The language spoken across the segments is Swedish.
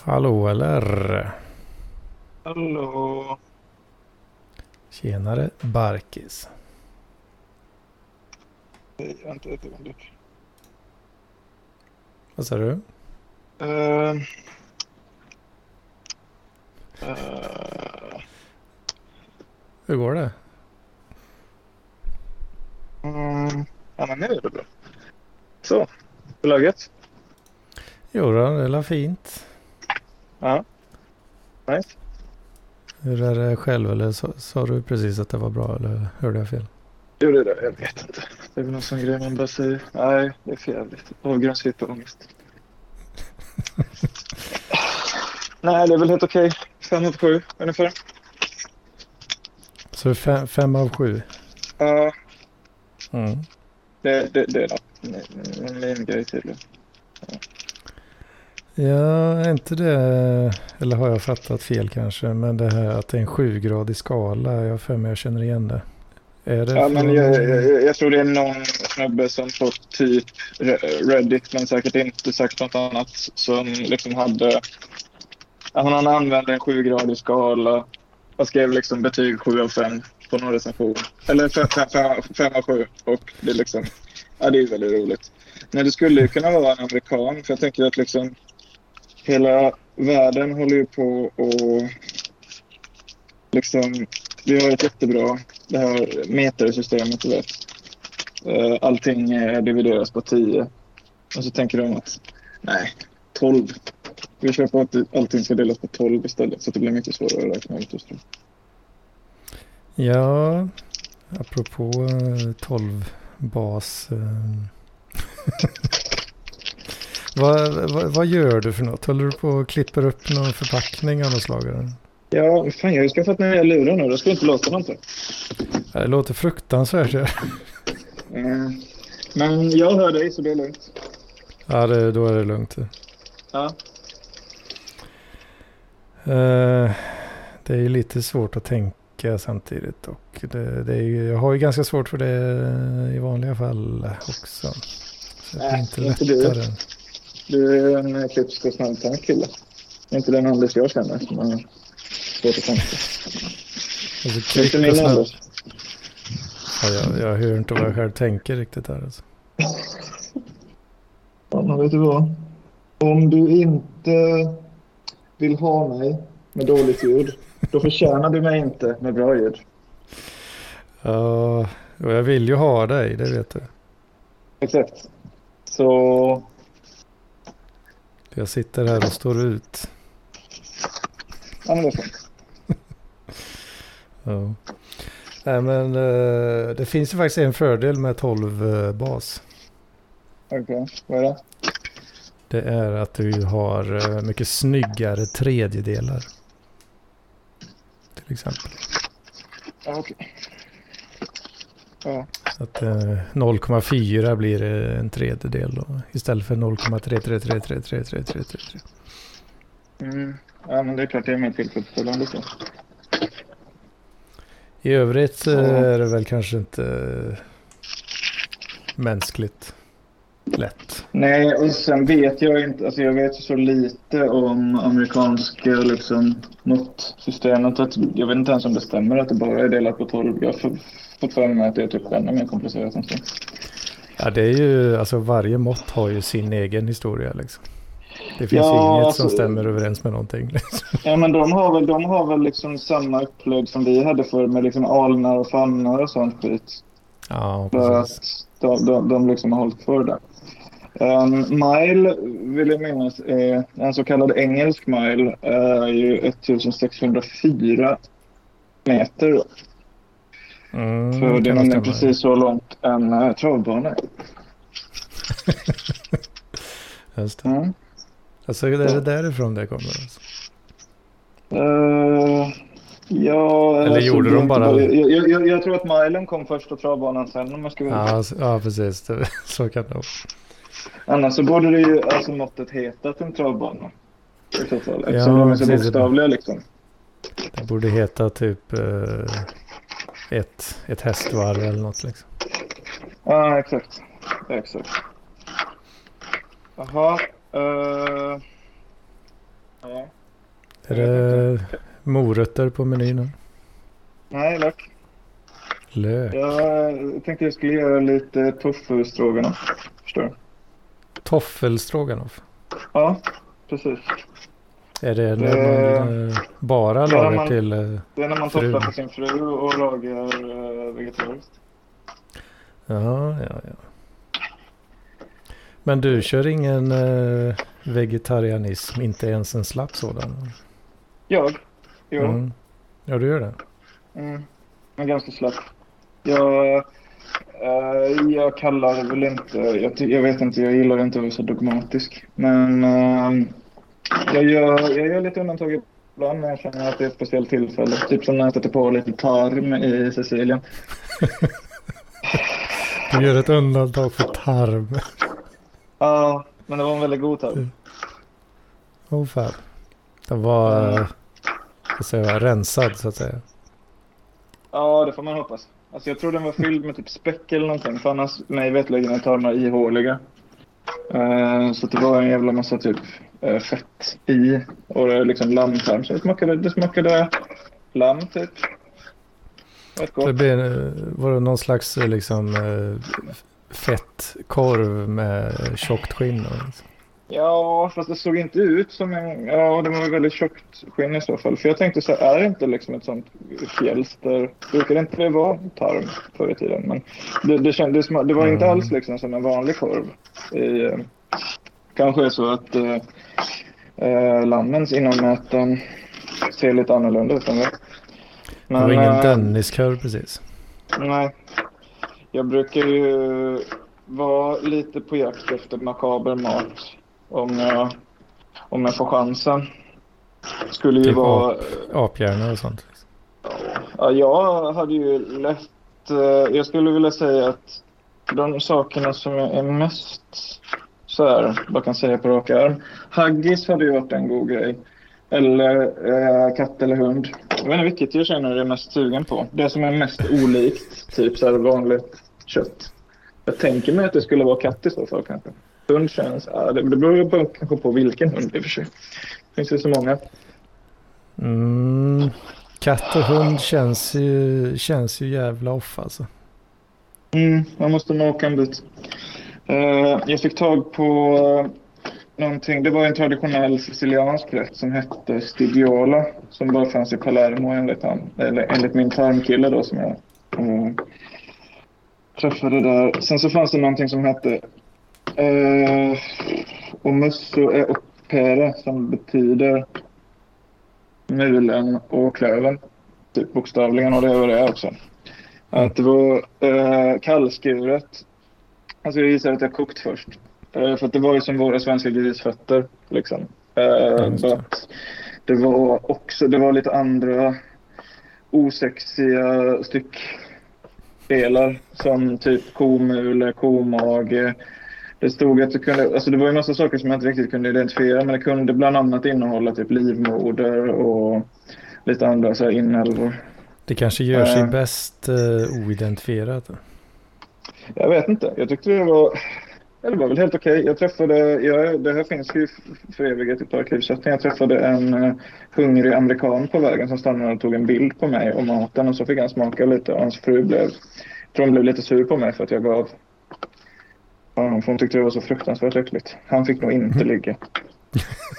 Hallå eller? Hallå. Tjenare Barkis. Hej, vänta ett ögonblick. Vad sa du? Uh, uh, Hur går det? mm, ja, men nu är det bra. Så, hur läget? Jo det är la fint. Ja. Nice. Hur är det själv eller sa, sa du precis att det var bra eller hörde jag fel? Jo, det är det. Jag vet inte. Det är väl någon sån grej man bara säger. Nej, det är för jävligt. Avgrundsdjup ångest. Nej, det är väl helt okej. Fem av sju ungefär. Så fem, fem av sju? Ja, Mm. det, det, det är. Min, min grej tydligen. Ja, är inte det, eller har jag fattat fel kanske, men det här att det är en sjugradig skala, jag har för mig jag känner igen det. Är det Ja, men jag, jag, jag tror det är någon snubbe som på typ Re- Reddit, men säkert inte sagt något annat, som liksom hade... ja, Han använde en sjugradig skala och skrev liksom betyg 7 av 5 på någon recension. Eller 5 av 7. Och det är liksom... Ja, det är väldigt roligt. Men det skulle ju kunna vara en amerikan, för jag tänker att liksom hela världen håller ju på och liksom vi har ett jättebra det här metersystemet, du vet. Eh, allting divideras på 10. Och så tänker de att nej, 12. Vi kör på att allting ska delas på 12 istället så att det blir mycket svårare att räkna ut. Ja, apropå eh, 12 bas. Eh. vad, vad, vad gör du för något? Håller du på och klipper upp någon förpackning av något slag? eller? Ja, fan jag har ju skaffat nya lurar nu. Det ska inte låta någonting. Det låter fruktansvärt. Ja, Eh, Men jag hör dig så det är lugnt. ja det, då är det lugnt. Ja. Eh, det är ju lite svårt att tänka samtidigt. Och det, det är ju, jag har ju ganska svårt för det i vanliga fall också. Så det är Äh, inte inte du. är en klipsk och snabbtänkt kille. Inte den Anders jag känner som har svårt att tänka. Alltså, Inte min Anders. ja, jag, jag hör inte vad jag själv tänker riktigt här. Alltså. Ja, men vet du vad? Om du inte vill ha mig med dåligt ljud, då förtjänar du mig inte med bra ljud. Ja, och jag vill ju ha dig, det vet du. Exakt. Så Jag sitter här och står ut. Ja, men det är fint. Ja. Nej men eh, det finns ju faktiskt en fördel med 12 eh, bas. Okej, vad är det? Det är att du har eh, mycket snyggare tredjedelar. Till exempel. Ja, okej. Ja, Att eh, 0,4 blir eh, en tredjedel då, istället för 0,333333333. mm. ja, men det är klart det är mer tillfredsställande så. I övrigt eh, Ja. är det väl kanske inte eh, mänskligt lätt. Nej, och sen vet jag inte, alltså jag vet så lite om amerikanska liksom måttsystemet att jag vet inte ens om det stämmer att det bara är delat på 12. Jag för mig att det är typ ännu mer komplicerat än så. Ja det är ju, alltså varje mått har ju sin egen historia liksom. Det finns Ja, inget alltså- som stämmer överens med någonting. Liksom. Ja, men de har väl, de har väl liksom samma upplägg som vi hade förr med liksom alnar och fannar och sånt skit. Ja, För precis. att de, de, de liksom har hållit kvar det. En mile vill jag minnas är en så kallad engelsk mile är ju 1604 meter. Mm, För det är precis så långt en uh, travbana är. Just det. Mm. Alltså är det därifrån det kommer. Alltså. Eh, ja, Eller alltså, gjorde de inte bara- Jag, jag, jag, tror att milen kom först och travbanan sen om jag ska vara Ja, alltså, ja, precis. Så kan det vara. Annars så borde det ju alltså måttet hetat en travbana. Så. Eftersom Ja, de är så bokstavliga liksom. Det borde heta typ eh, ett, ett hästvarv eller något liksom. Ja, exakt. Exakt. Jaha. eh, Är det morötter på menyn? Nej, lök. Lök? Jag tänkte jag skulle göra lite tofu stroganoff. Förstår du? Toffelstroganoff? Ja, precis. Är det när man eh, bara lagar man- till... eh, Det är när man Fru. tofflar för sin fru och lagar uh, vegetariskt. Ja, ja, ja. Men du kör ingen eh, vegetarianism, inte ens en slapp sådan? Jag? Jo. Mm. Mm. Ja, du gör det? Men ganska slapp. Jag, eh, jag kallar väl inte... Jag, jag vet inte, jag gillar inte att vara så dogmatisk. Men eh, jag, gör, jag gör lite undantag ibland när jag känner att det är ett speciellt tillfälle. Typ som när jag sätter på lite tarm i Sicilien. Du gör ett undantag för tarm. Ja, men det var en väldigt god tarm. Åh oh, fan. Den var, eh, vad säger jag, rensad så att säga. Ja, det får man hoppas. Alltså jag tror den var fylld med typ späck eller någonting. För annars, mig veterligen, är tarmar ihåliga. Eh, så det var en jävla massa typ eh, fett i. Och det är liksom lammtarm. Så det smakade, det smakade lamm typ. Det blir, eh, var det någon slags eh, liksom eh, fett korv med tjockt skinn? och- Ja, fast det såg inte ut som en... Ja, det var väldigt tjockt skinn i så fall. För jag tänkte så här, är det inte liksom ett sånt fjälster? Brukade inte det vara tarm förr i tiden? Men det, det, kändes, det var inte Mm. alls liksom som en vanlig korv. I, eh, kanske är så att eh, eh, lammens inommäten ser lite annorlunda ut än det. Det var ingen eh, Denniskorv precis. Nej. Jag brukar ju vara lite på jakt efter makaber mat om jag, om jag får chansen. Skulle ju Typ vara... Aphjärnor och sånt. Ja, jag hade ju lätt... eh, Jag skulle vilja säga att de sakerna som jag är mest här, vad kan säga på rak arm. Haggis hade ju varit en god grej. Eller eh, katt eller hund. Jag vet inte vilket jag känner är mest sugen på. Det som är mest olikt, typ så här vanligt kött. Jag tänker mig att det skulle vara katt i så fall kanske. Hund känns... Ja, det, det beror ju på, kanske på vilken hund i och för sig. Det finns ju så många. Mm. Katt och hund känns ju, känns ju jävla off alltså. Mm, man måste nog åka en bit. Eh, jag fick tag på eh, någonting. Det var en traditionell siciliansk rätt som hette stigiola Som bara fanns i Palermo enligt, han, eller, enligt min tarmkille då som jag eh, träffade där. Sen så fanns det någonting som hette eh, Omusso e opere som betyder mulen och klöven. Typ bokstavligen och det var det också. Att det var eh, kallskuret. Alltså jag gissar att jag kokt först. Eh, för det var ju som våra svenska grisfötter. Liksom. Eh, just det. det var också, det var lite andra osexiga styckdelar. Som typ komule, komage. Det stod att det kunde, alltså det var ju massa saker som jag inte riktigt kunde identifiera. Men det kunde bland annat innehålla typ livmoder och lite andra så här inälvor. Det kanske gör sig Eh. bäst eh, oidentifierat. Jag vet inte. Jag tyckte det var... ja, Det var väl helt okej. Jag träffade... Jag, det här finns ju förevigat i ett arkivsättning. Jag träffade en uh, hungrig amerikan på vägen som stannade och tog en bild på mig och maten. Och så fick han smaka lite och hans fru blev... Tror hon blev lite sur på mig för att jag gav honom. För hon tyckte det var så fruktansvärt äckligt. Han fick nog inte ligga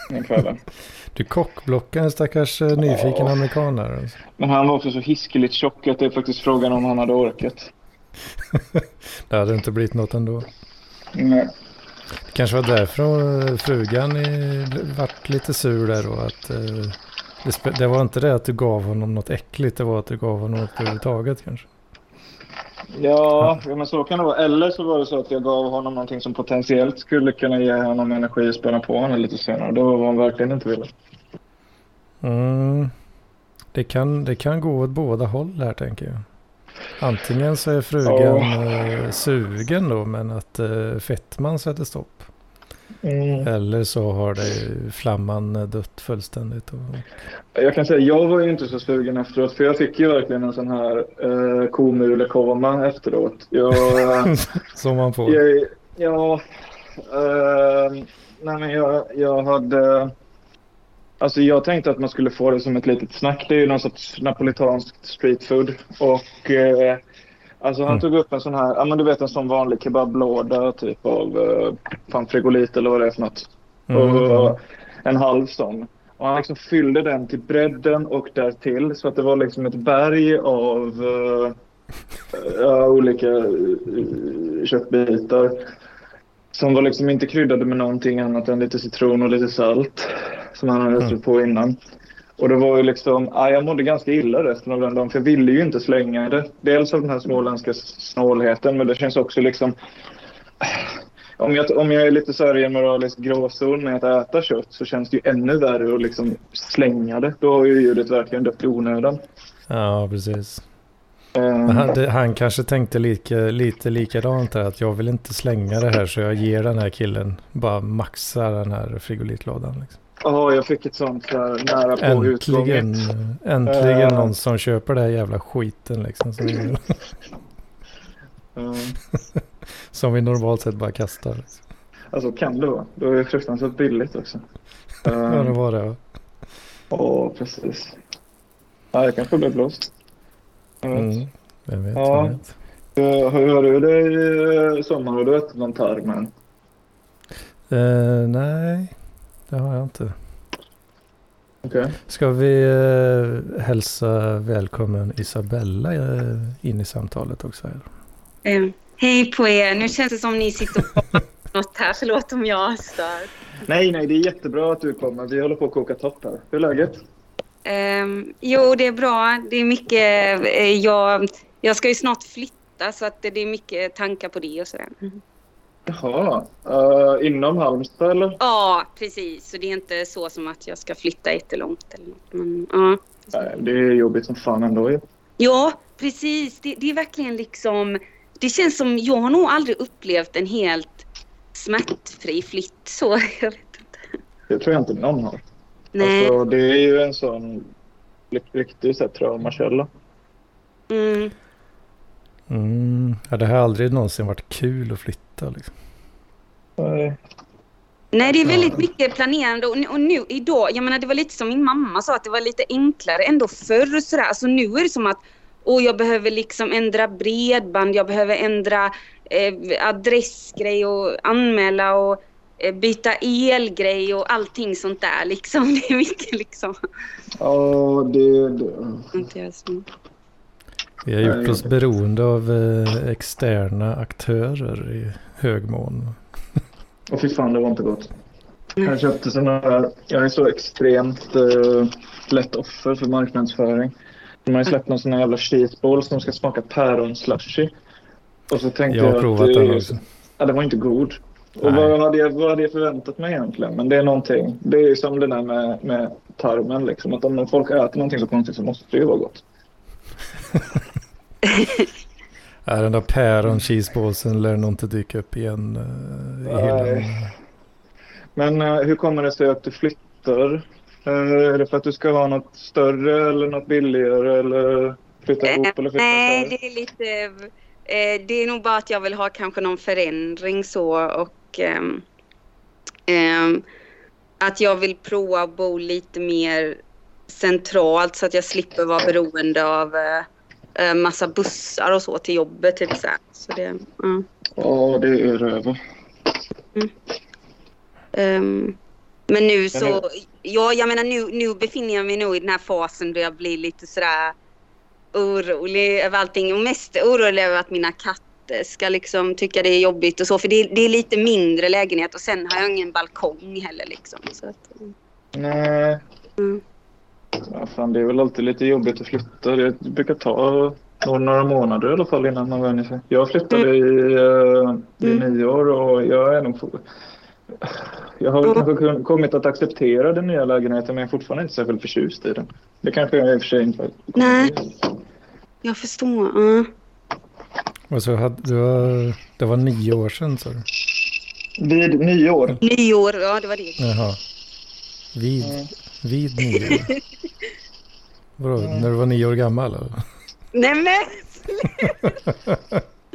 den kvällen. Du kockblockar en stackars eh, nyfiken Ja. amerikan där. Alltså. Men han var också så hiskeligt tjock att det är faktiskt frågan om han hade orkat. Det hade inte blivit något ändå. Nej. Det kanske var därför eh, frugan i, vart lite sur där då. Att, eh, det, det var inte det att du gav honom något äckligt. Det var att du gav honom något överhuvudtaget kanske. Ja, ja, men så kan det vara. Eller så var det så att jag gav honom någonting som potentiellt skulle kunna ge honom energi och spänna på honom lite senare. Det var vad han verkligen inte ville. Mm. Det, kan, det kan gå åt båda håll här tänker jag. Antingen så är frugan eh, sugen då men att eh, fettman sätter stopp. Mm. Eller så har det flamman dött fullständigt. Och, Jag kan säga, jag var ju inte så sugen efteråt för jag fick ju verkligen en sån här eh, komulekoma efteråt. Jag, som man får. jag, ja, eh, nej men jag, jag hade... Alltså jag tänkte att man skulle få det som ett litet snack. Det är ju någon sorts napolitanskt street food. Och eh, alltså han Mm. tog upp en sån här, ja men du vet en sån vanlig kebablåda typ av eh, fan frigolit eller vad det är för något. Mm. Och en halv sån. Och han liksom fyllde den till bredden och därtill så att det var liksom ett berg av ja, olika eh, köttbitar. Som var liksom inte kryddade med någonting annat än lite citron och lite salt. Som han hade Mm. på innan. Och det var ju liksom, ja, jag mådde ganska illa resten av den dagen för jag ville ju inte slänga det. Dels av den här småländska snålheten men det känns också liksom om jag, om jag är lite så här i en moralisk gråzon med att äta kött så känns det ju ännu värre att liksom slänga det. Då har ju djuret verkligen dött i onödan. Ja, precis. Eh, han, han kanske tänkte lika, lite likadant där. Att jag vill inte slänga det här så jag ger den här killen bara maxa den här frigolitlådan. Liksom. Ja, jag fick ett sånt så här nära på Äntligen, utgånget. äntligen Eh. någon som köper den här jävla skiten liksom. Som vi, Ja. som vi normalt sett bara kastar. Liksom. Alltså kan det vara. Det är fruktansvärt billigt också. Ja, det Eh, var det. Ja, precis. Ja, jag kanske blir blåst. Vet. Mm, vem vet, Ja. vem vet. Eh, Hur har du det i sommar? Har du ätit någon tarm än? Eh, nej, det har jag inte. Okej. Ska vi eh, hälsa välkommen Isabella eh, in i samtalet också? Här? Eh, hej på er. Nu känns det som ni sitter och något här. Förlåt om jag stör. Nej, nej, det är jättebra att du kommer. Vi håller på att koka topp här. Hur är läget? Eh, jo, det är bra. Det är mycket... Eh, jag, jag ska ju snart flytta så att det, det är mycket tankar på det och sådär. Mm. Jaha. Uh, inom Halmstad eller? Ja, precis. Så det är inte så som att jag ska flytta jättelångt eller något. Men, ja. Nej, det är jobbigt som fan ändå ju. ja, precis. Det, det är verkligen liksom... Det känns som... Jag har nog aldrig upplevt en helt smärtfri flytt så. Jag vet inte. Det tror jag inte någon har. Nej. Alltså, det är ju en sån ri- riktig så här, traumakälla. Mm. Mm, ja, det har aldrig någonsin varit kul att flytta. Liksom. Nej. Nej, det är väldigt mycket planerande och, nu- och nu idag, jag menar det var lite som min mamma sa att det var lite enklare ändå förr sådär. Alltså nu är det som att åh, jag behöver liksom ändra bredband, jag behöver ändra eh, adressgrej och anmäla och byta elgrej och allting sånt där liksom. Det är mycket liksom. Ja, det... det. Jag så. Vi har gjort oss beroende av eh, externa aktörer i hög mån. Och fy fan, det var inte gott. Jag köpte såna här... Jag är så extremt eh, lätt offer för marknadsföring. De har ju släppt någon sån här jävla cheeseball som ska smaka päronslushy. Och så tänkte Jag jag, har att provat det, den också. Ja, den var inte god. Och vad hade, jag, vad hade jag förväntat mig egentligen? Men det är någonting. Det är ju som det där med, med tarmen liksom. Att om folk äter någonting så konstigt så måste det ju vara gott. Ja, den där päron cheeseballsen lär nog inte dyka upp igen eh, i hyllan. Men eh, hur kommer det sig att du flyttar? Eh, är det för att du ska ha något större eller något billigare eller flytta ihop eller flytta Nej, det är lite... Eh, det är nog bara att jag vill ha kanske någon förändring så och ehm, att jag vill prova att bo lite mer centralt så att jag slipper vara beroende av eh, eh, massa bussar och så till jobbet till exempel. Så det, ja. Ja, det är röver. Ehm, men nu så, ja jag menar nu, nu befinner jag mig nog i den här fasen då jag blir lite sådär orolig över allting och mest orolig över att mina katter ska liksom tycka det är jobbigt och så för det, det är lite mindre lägenhet och sen har jag ingen balkong heller liksom. Så att, Nej. Mm. Ja, fan, det är väl alltid lite jobbigt att flytta. Det brukar ta några- månader i alla fall innan man vänjer sig. Jag flyttade i, uh, i Mm. nio år och jag är nog... Jag har väl Mm. kanske kommit att acceptera den nya lägenheten men jag är fortfarande inte särskilt förtjust i den. Det kanske jag i och för sig inte Nej. jag förstår. ja. Och så hade, du var, det var nio år sedan sa du? Vid nio år. Nyår, ja det var det. Jaha. Vid, Mm. vid nio år? Vadå, när du var nio år gammal? Eller? Nej men!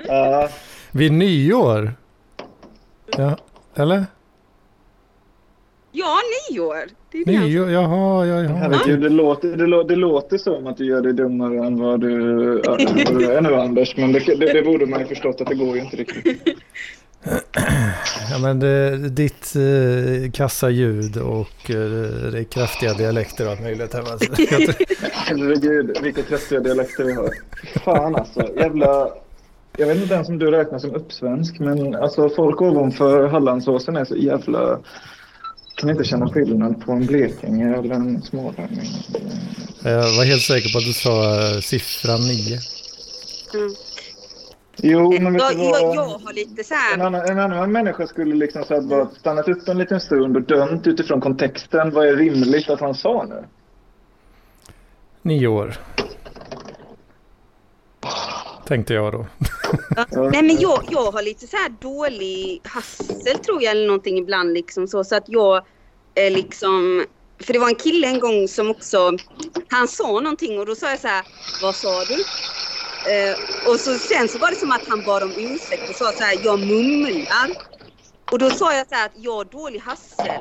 Ja, Vid nyår? Ja, eller? Ja, nio år. Det är det Nio, jaha, ja, jaha. Herregud, det låter, det, lå- det låter som att du gör dig dummare än vad du, äh, vad du är nu Anders. Men det, det, det borde man ju förstått att det går ju inte riktigt. Ja, men det, ditt eh, kassa ljud och eh, det kraftiga dialekter och allt möjligt tror- Herregud, vilka träskiga dialekter vi har. Fan alltså, jävla... Jag vet inte ens om du räknas som uppsvensk, men alltså folk ovanför Hallandsåsen är så jävla... Kan inte känna skillnad på en blekinge eller en smålänning. Jag var helt säker på att du sa eh, siffran nio. Mm. Jo, men vet Jag, du jag, vad? jag har lite så En här... annan, en annan människa skulle liksom så bara stannat upp en liten stund och dömt utifrån kontexten. Vad är rimligt att han sa nu? Nio år. Tänkte jag då. Nej men jag, jag har lite så här dålig hassel tror jag eller någonting ibland liksom så, så att jag är liksom för det var en kille en gång som också han sa någonting och då sa jag så här vad sa du? Eh, och så sen så var det som att han bad om ursäkt och sa så här jag mumlar. Och då sa jag så här att jag har dålig hassel.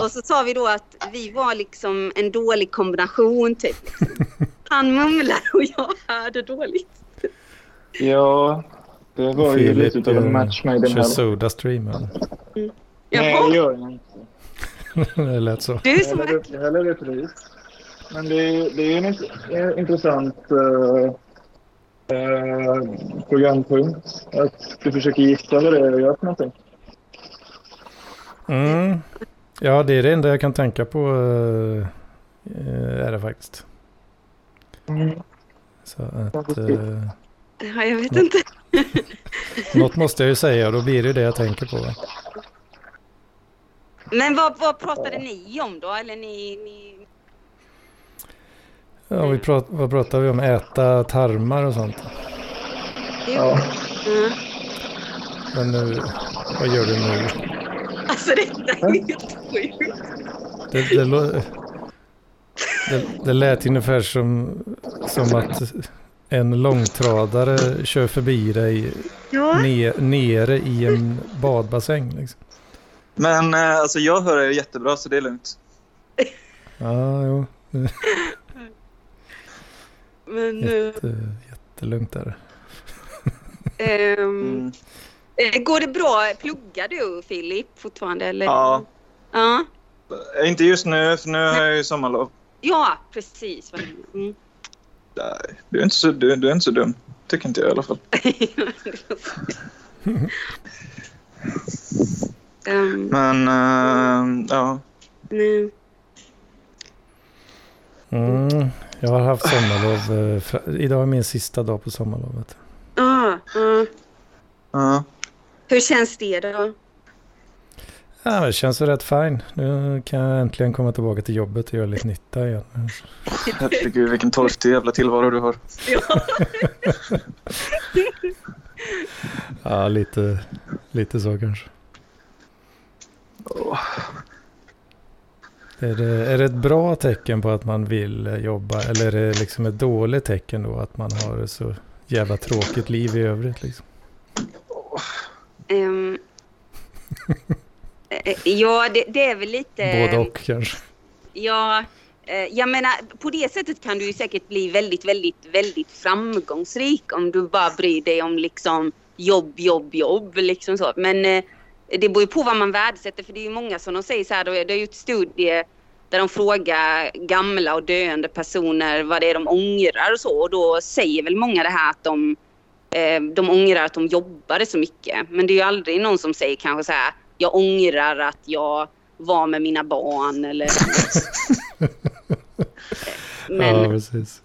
Och så sa vi då att vi var liksom en dålig kombination typ. Han mumlade och jag hörde dåligt. Ja, det var ju lite utav en match made in kör hell. Sodastream. Nej, Jaha. det gör jag inte. det lät så. Du är som jag häller upp ris. Men det är, det är en int- en intressant uh, uh, programpunkt. Att du försöker gissa vad det är jag gör för någonting. Mm. Ja, det är det enda jag kan tänka på. eh, är det faktiskt. Så att, eh, Ja, jag vet inte. något måste jag ju säga och då blir det det jag tänker på. Men vad, vad pratade ni om då? Eller ni... ni... Ja, vi prat, vad pratar vi om? Äta tarmar och sånt. Ja. Mm. Men nu, vad gör du nu? Alltså detta är helt sjukt. Det, det, det, det lät ungefär som, som att en långtradare kör förbi dig Ja. ne, nere i en badbassäng. Liksom. Men eh, alltså jag hör er jättebra så det är lugnt. Ja, jo. Men... eh, Jätte, jättelugnt där. ehm, Mm. eh, går det bra? Pluggar du Filip fortfarande? Eller? Ja. Ja. Inte just nu, för nu har jag ju sommarlov. Ja, precis. Mm. Nej, Du är, inte så, du, du är inte så dum. Tycker inte jag i alla fall. um, Men uh, ja. nej. Mm, jag har haft sommarlov. eh, Idag är min sista dag på sommarlovet. Ah, ah. ja. Hur känns det då? Ja, det känns rätt fine. Nu kan jag äntligen komma tillbaka till jobbet och göra lite nytta igen. Herregud vilken torftig jävla tillvaro du har. Ja. Ja, lite, lite så kanske. Åh. Är det, är det ett bra tecken på att man vill jobba eller är det liksom ett dåligt tecken då att man har ett så jävla tråkigt liv i övrigt? Liksom? Ehm, eh, ja, det, det är väl lite... Både och kanske. Ja, eh, jag menar på det sättet kan du säkert bli väldigt, väldigt, väldigt framgångsrik om du bara bryr dig om liksom jobb, jobb, jobb liksom så. Men eh, det beror ju på vad man värdesätter för det är ju många som de säger så här, det är ju ett studie där de frågar gamla och döende personer vad det är de ångrar och så och då säger väl många det här att de eh, de ångrar att de jobbade så mycket. Men det är ju aldrig någon som säger kanske så här, jag ångrar att jag var med mina barn eller... men, ja, precis.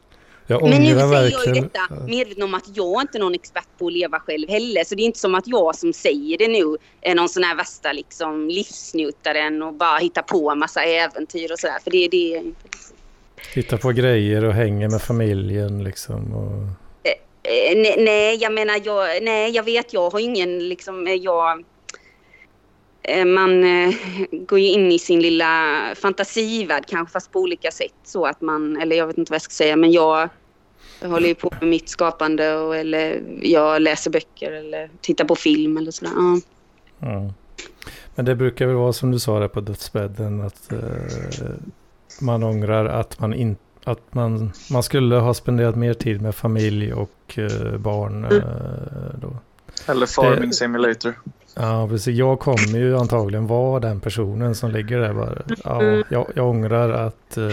Jag men nu säger jag ju verkligen. detta medveten om att jag inte är någon expert på att leva själv heller. Så det är inte som att jag som säger det nu är någon sån här värsta liksom livsnjutaren och bara hittar på en massa äventyr och sådär. För det, det är inte. Hitta på grejer och hänger med familjen liksom. Och... Eh, nej, nej, jag menar, jag, nej, jag vet, jag har ingen liksom, eh, jag... eh, Man eh, går ju in i sin lilla fantasivärld kanske fast på olika sätt så att man, eller jag vet inte vad jag ska säga, men jag, håller ju på med mitt skapande och eller jag läser böcker eller tittar på film eller sådär. Ja. Ja. Men det brukar väl vara som du sa där på dödsbädden att eh, man ångrar att man inte att man, man skulle ha spenderat mer tid med familj och eh, barn. Mm. Eh, då. Eller Farming Det- Simulator. Ja, precis. Jag kommer ju antagligen vara den personen som ligger där bara. Ja, Mm. jag, jag ångrar att, eh,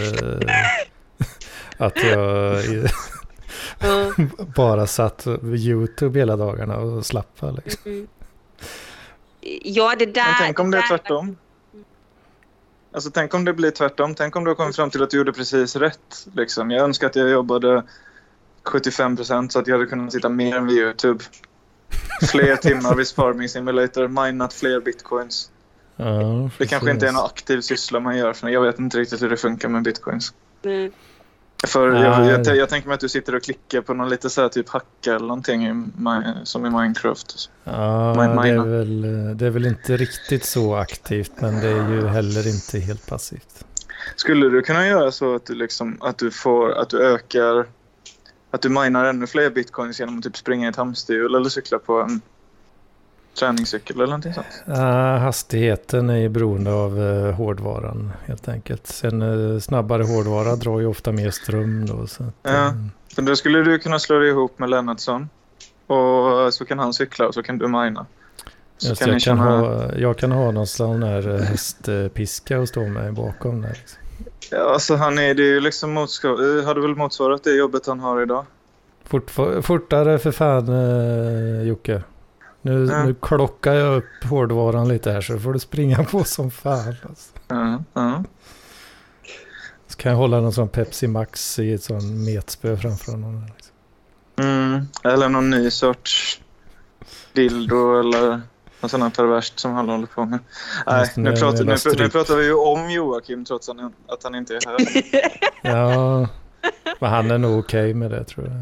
att jag Ja. bara satt vid YouTube hela dagarna och slappade. Liksom. Mm. Ja, det där... Men tänk om det är tvärtom. Alltså tänk om det blir tvärtom. Tänk om du har kommit fram till att du gjorde precis rätt. Liksom. Jag önskar att jag jobbade 75 procent så att jag hade kunnat sitta mer vid YouTube. Fler timmar vid Farming Simulator, minat fler bitcoins. Ja, Det kanske inte är någon aktiv syssla man gör för jag vet inte riktigt hur det funkar med bitcoins. Nej. För Nej. jag, jag, jag tänker mig att du sitter och klickar på någon lite så här typ hacka eller någonting i, som i Minecraft. Ja, Min- det är, väl, det är väl inte riktigt så aktivt men det är ju heller inte helt passivt. Skulle du kunna göra så att du, liksom, att du, får, att du ökar att du minar ännu fler bitcoins genom att typ springa i ett hamsterhjul eller cykla på en träningscykel eller någonting sånt? Ja, hastigheten är ju beroende av uh, hårdvaran helt enkelt. Sen eh, snabbare hårdvara drar ju ofta mer ström då. Så att, Ja. Så då skulle du kunna slå dig ihop med Lennartsson och så kan han cykla och så kan du mina. Så just, kan jag, kan känna... ha, jag kan ha någon sån här hästpiska och stå med bakom där. Liksom. Ja, alltså han är, det är ju liksom motsvar- eh, hade väl motsvarat det jobbet han har idag. Fort, fortare för fan uh, Jocke. Nu, Ja. nu klockar jag upp hårdvaran lite här så får du springa på som fan. Alltså. Ja, ja. Så kan jag hålla någon sån Pepsi Max i ett sån metspö framför honom. Liksom. Mm, eller någon ny sorts dildo eller något här perverst som han håller på med. Nej, nu pratar, nu, nu pratar vi ju om Joakim trots att han, att han inte är här. Ja, men han är nog okej med det tror jag.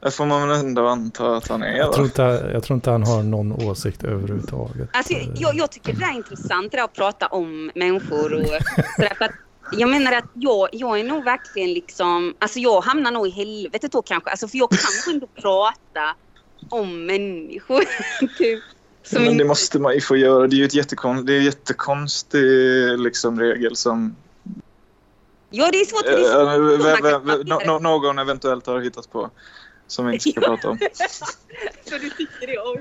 Det får man väl ändå anta att han är. Jag tror, inte, jag tror inte han har någon åsikt överhuvudtaget. Alltså, jag, jag tycker det är intressant, det där att prata om människor och. För att jag menar att jag, jag är nog verkligen liksom, alltså jag hamnar nog i helvetet då kanske. Alltså för jag kan ändå prata om människor. typ. Som Men det inte- måste man ju få göra. Det är ju ett jättekon, det är en jättekonstig liksom, regel som Ja, det är svårt. det är eh, no- någon eventuellt har hittat på. Som vi inte ska prata om. För du tycker det om.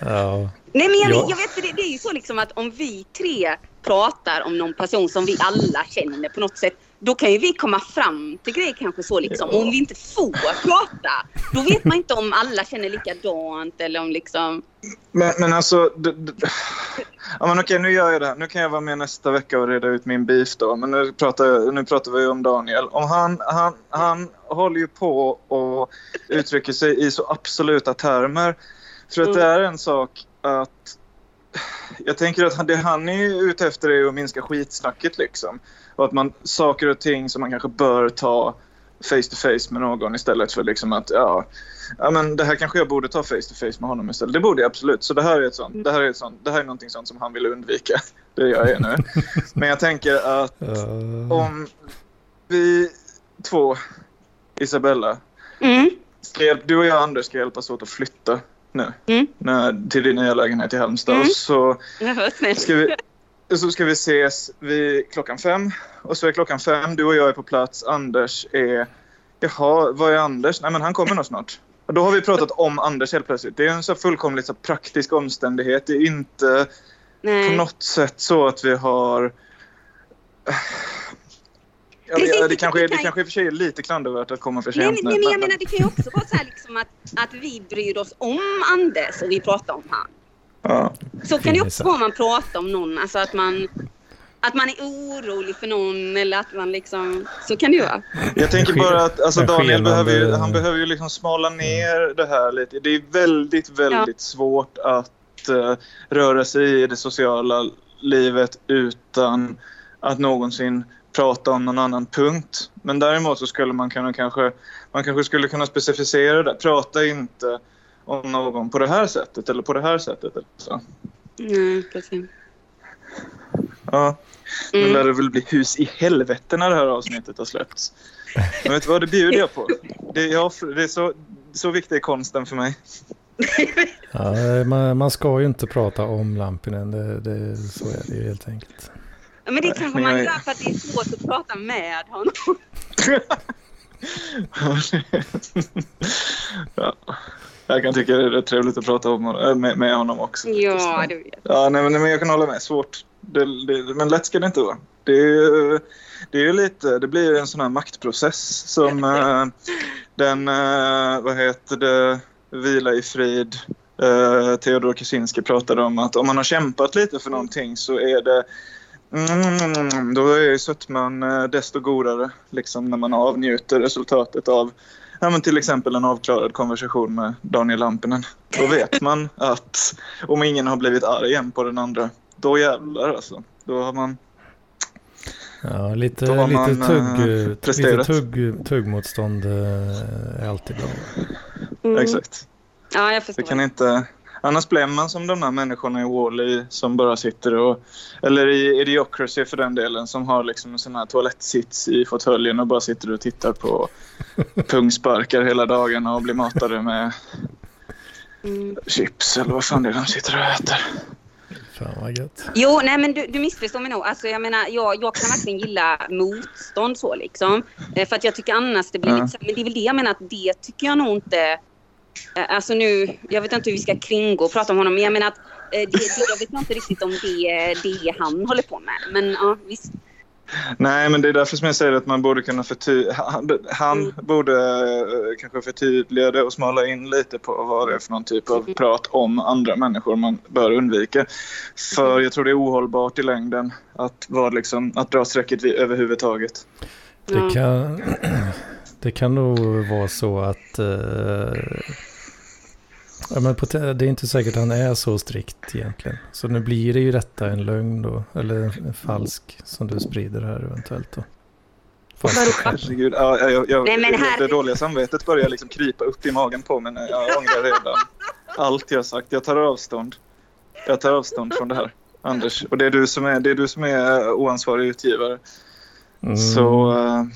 Ja, Nej men jag, Ja. jag vet det, det är ju så liksom att om vi tre pratar om någon person som vi alla känner på något sätt. Då kan ju vi komma fram till grejer kanske så liksom. Ja. Om vi inte får prata. Då vet man inte om alla känner likadant eller om liksom. Men, men alltså... d- d- Ja, men okej, nu gör jag det. Nu kan jag vara med nästa vecka och reda ut min beef då. Men nu pratar, nu pratar vi om Daniel. Om han, han, han håller ju på och uttrycker sig i så absoluta termer. För att Mm. det är en sak att... Jag tänker att det han är ute efter är att minska skitsnacket liksom. Och att man, saker och ting som man kanske bör ta face to face med någon istället för liksom att ja, ja men det här kanske jag borde ta face to face med honom istället. Det borde jag absolut. Så det här är ett sånt, det här är ett sånt, det här är någonting sånt som han vill undvika. Det gör jag nu. Men jag tänker att om vi två, Isabella, Mm. hjälp, du och jag Anders ska hjälpas åt att flytta nu. Mm. När, till din nya lägenhet i Halmstad. Mm. Och så ska vi, så ska vi ses vid klockan fem. Och så är klockan fem, du och jag är på plats. Anders är... Jaha, vad är Anders? Nej men han kommer nog snart. Och då har vi pratat om Anders helt plötsligt. Det är en så fullkomligt så praktisk omständighet. Det är inte på Nej. något sätt så att vi har... Ja, det, det det, kanske, är- det kanske i och för sig är lite klandervärt att komma för Nej, sent men, nej, men jag men- menar det kan ju också vara så här liksom att, att vi bryr oss om Anders och vi pratar om han. Ja. Så kan det också vara om man pratar om någon. Alltså att man, att man är orolig för någon eller att man liksom... Så kan det ju vara. Jag tänker bara att alltså, Daniel behöver ju, han behöver ju liksom smala ner det här lite. Det är väldigt, väldigt svårt att eh, röra sig i det sociala livet utan att någonsin prata om någon annan punkt. Men däremot så skulle man kunna kanske, man kanske skulle kunna specificera det. Prata inte om någon på det här sättet eller på det här sättet. Eller så. Nej, precis. Ja. Nu Mm. lär det väl bli hus i helvete när det här avsnittet har släppts. Men vet du vad, det bjuder jag på. Det är, jag, det är så, så viktig är konsten för mig. Ja, man, man ska ju inte prata om Lampinen, det, det, så är det ju helt enkelt. Ja, Men det kanske man jag- gör för att det är svårt att prata med honom. ja. Jag kan tycka det är trevligt att prata om, äh, med, med honom också. Ja, du vet. Ja, nej, men, men jag kan hålla med. Svårt. Det, det, men lätt ska det inte vara. Det det är lite, det blir en sån här maktprocess som eh, den, eh, vad heter det, Vila i frid, eh, Theodor Kaczynski pratade om att om man har kämpat lite för någonting så är det Mm, då är ju sötman eh, desto godare liksom när man avnjuter resultatet av ja, men till exempel en avklarad konversation med Daniel Lampinen. Då vet man att om ingen har blivit arg än på den andra, då jävlar alltså. Då har man... Ja, lite, lite, man, tugg, eh, lite presterat. tugg, tuggmotstånd eh, är alltid bra. Mm. Exakt. Ja, jag Det förstår. kan inte... Annars blir man som de där människorna i Wall-E som bara sitter och... Eller i Idiocracy för den delen som har liksom en sån här toalettsits i fåtöljen och bara sitter och tittar på pungsparkar hela dagen och blir matade med Mm. chips eller vad fan det är de sitter och äter. Fan vad gött. Jo, nej men du, du missförstår mig nog. Alltså jag menar, jag, jag kan verkligen gilla motstånd så liksom. Eh, För att jag tycker annars det blir Ja. lite men det är väl det jag menar att det tycker jag nog inte. Eh, Alltså nu, jag vet inte hur vi ska kringgå och prata om honom, men jag menar att eh, det, det, jag vet inte riktigt om det är det han håller på med. Men ja, visst. Nej, men det är därför som jag säger att man borde kunna förtydliga... Han, han Mm. borde eh, kanske förtydliga det och smala in lite på vad det är för någon typ av prat om andra människor man bör undvika. För jag tror det är ohållbart i längden att, vara liksom, att dra strecket vid, överhuvudtaget. Det kan, det kan nog vara så att... eh, ja, men det är inte säkert att han är så strikt egentligen. Så nu blir det ju detta en lögn då. Eller en falsk som du sprider här eventuellt då. Herregud, ja, jag, jag, jag, Nej, men här- det dåliga samvetet börjar liksom krypa upp i magen på mig. Jag ångrar redan allt jag sagt. Jag tar avstånd. Jag tar avstånd från det här, Anders. Och det är du som är, det är, du som är oansvarig utgivare. Mm. Så eh, jag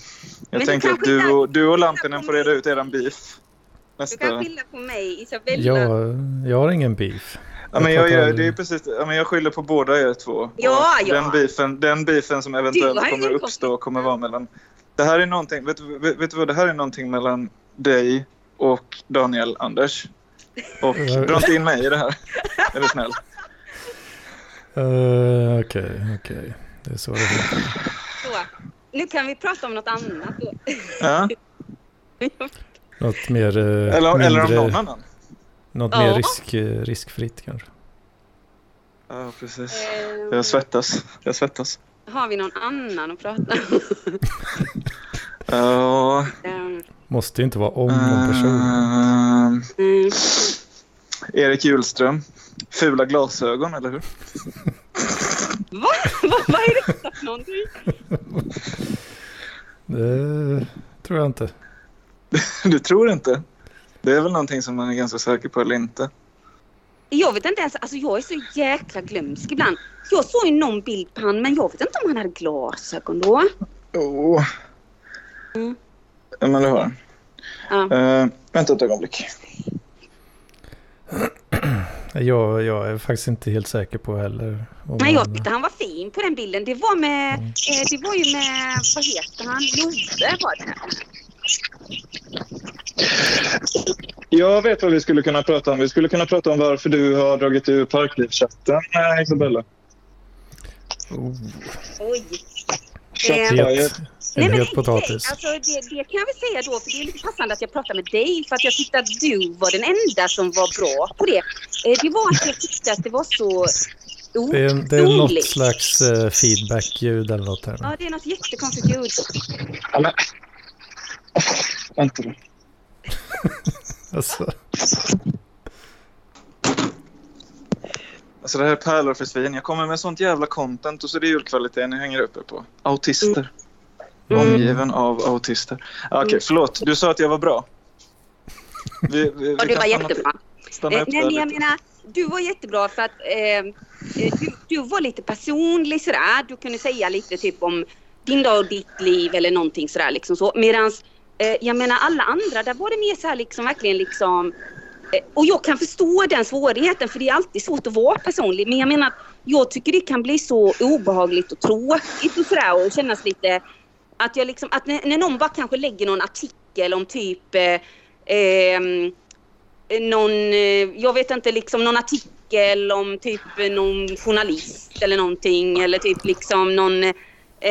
Men du tänker att du och, du och Lampinen på får reda ut eran beef. Du Nästa. kan skylla på mig, Isabella. jag, jag har ingen beef. Ja, men jag, aldrig- det är precis, ja, men jag skyller på båda er två. Ja, ja. Den beefen, den beefen som Du eventuellt kommer uppstå kommer vara mellan... Det här är någonting, vet, du- vet, vet du vad, det här är någonting mellan dig och Daniel Anders. Och dra inte in mig i det här. Är du snäll? Eh, Okej, okej. Det är så det funkar. Så, nu kan vi prata om något annat då. Ja? Något mer... eh, Eller, mindre, eller om någon annan. Något Ja. mer risk, eh, riskfritt kanske. Ja, precis. Eh, Jag svettas. Jag svettas. Har vi någon annan att prata om? Ja... Eh, Måste inte vara om någon person. ehm, mm. Erik Hjulström. Fula glasögon, eller hur? Va? Va? Vad är detta för någonting? Det tror jag inte. Du tror inte? Det är väl någonting som man är ganska säker på eller inte? Jag vet inte ens, alltså jag är så jäkla glömsk ibland. Jag såg ju någon bild på han men jag vet inte om han hade glasögon då. Oh. Mm. Ja, men det har han. Ja. Uh, vänta ett ögonblick. Jag, jag är faktiskt inte helt säker på heller. om Nej, jag han- tyckte han var fin på den bilden. Det var med, Mm. eh, det var ju med, vad heter han, Love var det. Jag vet vad vi skulle kunna prata om. Vi skulle kunna prata om varför du har dragit ur parklivschatten, eh, Isabella. Oh, Oj. Shots Eh, en Nej, men het potatis. Alltså, det, det kan jag väl säga då, för det är lite passande att jag pratar med dig, för att jag tyckte att du var den enda som var bra på det. Eh, det var att jag tyckte att det var så Det är, det är något slags eh, feedback-ljud eller något här. Ja, det är något jättekonstigt ljud. Men... Vänta då. Alltså, Alltså det här är pärlor för svin. Jag kommer med sånt jävla content och så är det julkvalitet ni hänger uppe på. Autister. Mm. Omgiven av autister. Ah, Okej, förlåt. Du sa att jag var bra. Vi, vi, Ja, du var jättebra. Eh, nej, men jag menar, du var jättebra för att eh, eh, du, du var lite personlig sådär. Du kunde säga lite typ om din dag och ditt liv eller någonting sådär liksom så. Medans eh, jag menar alla andra, där var det mer såhär liksom verkligen liksom Eh, Och jag kan förstå den svårigheten för det är alltid svårt att vara personlig. Men jag menar att jag tycker det kan bli så obehagligt och tråkigt och sådär och kännas lite att jag liksom, att när, när någon bara kanske lägger någon artikel om typ eh, ehm, någon, eh, jag vet inte, liksom någon artikel om typ eh, någon journalist eller någonting eller typ liksom någon, eh,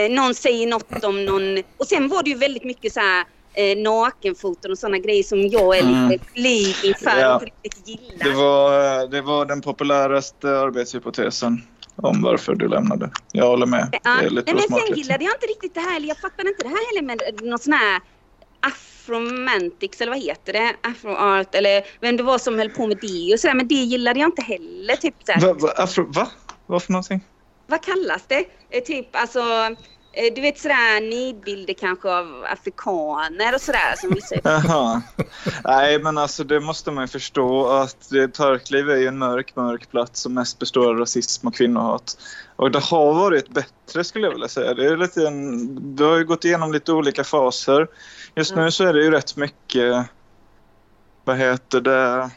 någon säger något om någon och sen var det ju väldigt mycket så här eh, nakenfoton och sådana grejer som jag är Mm. lite blyg inför Ja. och inte riktigt gillar. Det var, det var den populäraste arbetshypotesen om varför du lämnade. Jag håller med. Ja, Det är lite men sen gillade jag inte riktigt det här, jag fattade inte det här heller med någon sån här afromantics eller vad heter det? Afroart eller vem det var som höll på med det och sådär. Men det gillade jag inte heller. Typ så Va, va, afro, va? Vad för någonting? Vad kallas det? Eh, typ alltså, du vet sådär nidbilder kanske av afrikaner och sådär som vissa Jaha. Nej, men alltså det måste man ju förstå att det, Parkliv är ju en mörk, mörk plats som mest består av rasism och kvinnohat. Och det har varit bättre skulle jag vilja säga. Det är lite en, du har ju gått igenom lite olika faser. Just nu så är det ju rätt mycket, vad heter det,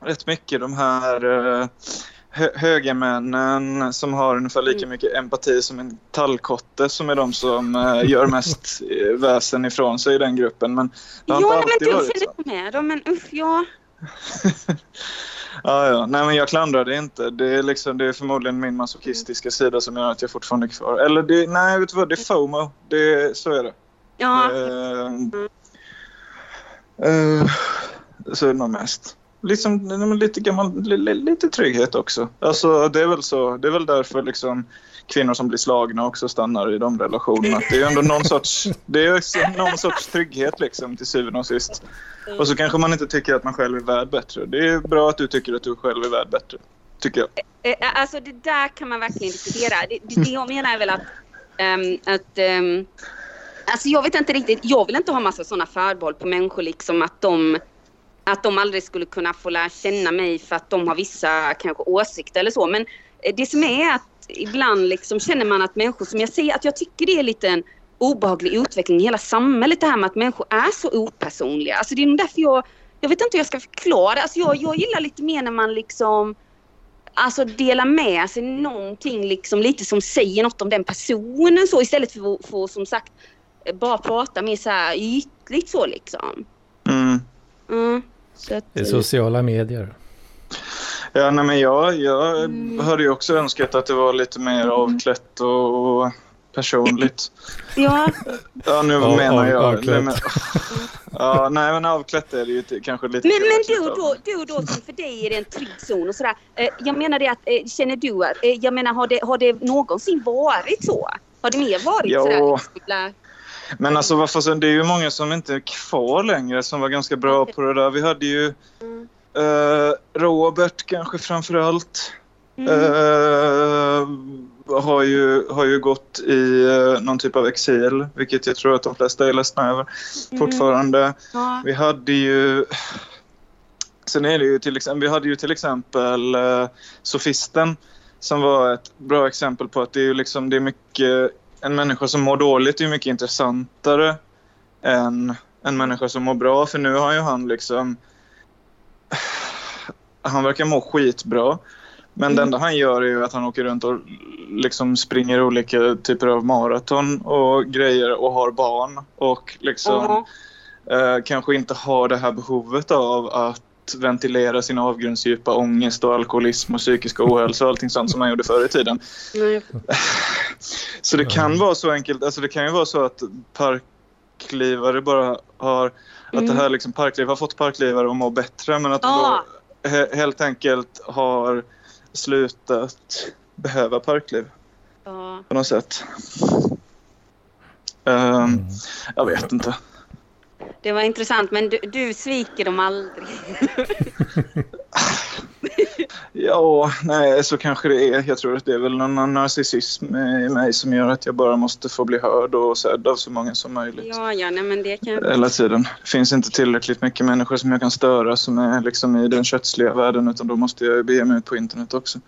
rätt mycket de här eh, hö, högermännen som har ungefär lika Mm. mycket empati som en tallkotte som är de som eh, gör mest eh, väsen ifrån sig i den gruppen. Men det har Ja, inte men alltid du varit så. med dem, men usch ja. Ja, ja. Nej, men jag klandrar det inte. Det är, liksom, det är förmodligen min masochistiska sida som gör att jag fortfarande är kvar. Eller det, nej, vet du vad? Det är FOMO. Det, så är det. Ja, Eh, eh, så är det nog mest. Liksom, lite, gammal, li, li, lite trygghet också. Alltså, det, är väl så, det är väl därför liksom, kvinnor som blir slagna också stannar i de relationerna. Det är ändå någon sorts, det är någon sorts trygghet liksom, till syvende och sist. Och så kanske man inte tycker att man själv är värd bättre. Det är bra att du tycker att du själv är värd bättre. Tycker jag. Eh, Alltså det där kan man verkligen diskutera. Det, det, det jag menar är väl att, ehm, att ehm, alltså jag vet inte riktigt, jag vill inte ha massa sådana förbehåll på människor liksom att de att de aldrig skulle kunna få lära känna mig för att de har vissa kanske åsikter eller så. Men eh, det som är att ibland liksom känner man att människor, som jag säger, att jag tycker det är lite en obehaglig utveckling i hela samhället det här med att människor är så opersonliga. Alltså det är nog därför jag, jag vet inte hur jag ska förklara. Alltså jag, jag gillar lite mer när man liksom Alltså dela med sig någonting liksom lite som säger något om den personen så istället för att få som sagt bara prata mer så här ytligt så liksom. Mm. Mm. Så att, Det är sociala medier. Ja, nej, men jag, jag Mm. hade ju också önskat att det var lite mer avklätt och, och personligt. ja, Ja, nu Av- menar jag... avklätt. Nej, men, ja, nej, men avklätt är det ju kanske lite... men, men du då, du då som för dig är det en trygg zon och sådär. Eh, jag menar det att, eh, känner du att, eh, jag menar har det, har det någonsin varit så? Har det mer varit Ja. sådär? Men alltså varför det är ju många som inte är kvar längre som var ganska bra på det där. Vi hade ju Mm. eh, Robert kanske framför allt. Mm. Eh, har, ju, har ju gått i eh, någon typ av exil, vilket jag tror att de flesta är ledsna över fortfarande. ja. Vi hade ju... Sen är det ju till exempel, vi hade ju till exempel eh, Sofisten som var ett bra exempel på att det är ju liksom, det är mycket, en människa som mår dåligt är mycket intressantare än en människa som mår bra. För nu har ju han liksom, han verkar må skitbra. Men det Mm. enda han gör är ju att han åker runt och liksom springer olika typer av maraton och grejer och har barn. Och liksom Ja. eh, kanske inte har det här behovet av att ventilera sin avgrundsdjupa ångest och alkoholism och psykisk ohälsa och allting sånt som man gjorde förr i tiden. Nej. Så det kan Mm. vara så enkelt, alltså det kan ju vara så att parklivare bara har, att Mm. det här liksom parkliv har fått parklivare att må bättre men att de Ja. då he- helt enkelt har slutat behöva parkliv Ja. på något sätt. Ehm, Mm. Jag vet inte. Det var intressant men du, du sviker dem aldrig. Ja, nej, så kanske det är. Jag tror att det är väl någon narcissism i mig som gör att jag bara måste få bli hörd och sedd av så många som möjligt. Ja, ja, nej men det kan jag Hela tiden. Det finns inte tillräckligt mycket människor som jag kan störa som är liksom i den kötsliga världen utan då måste jag bege mig ut på internet också.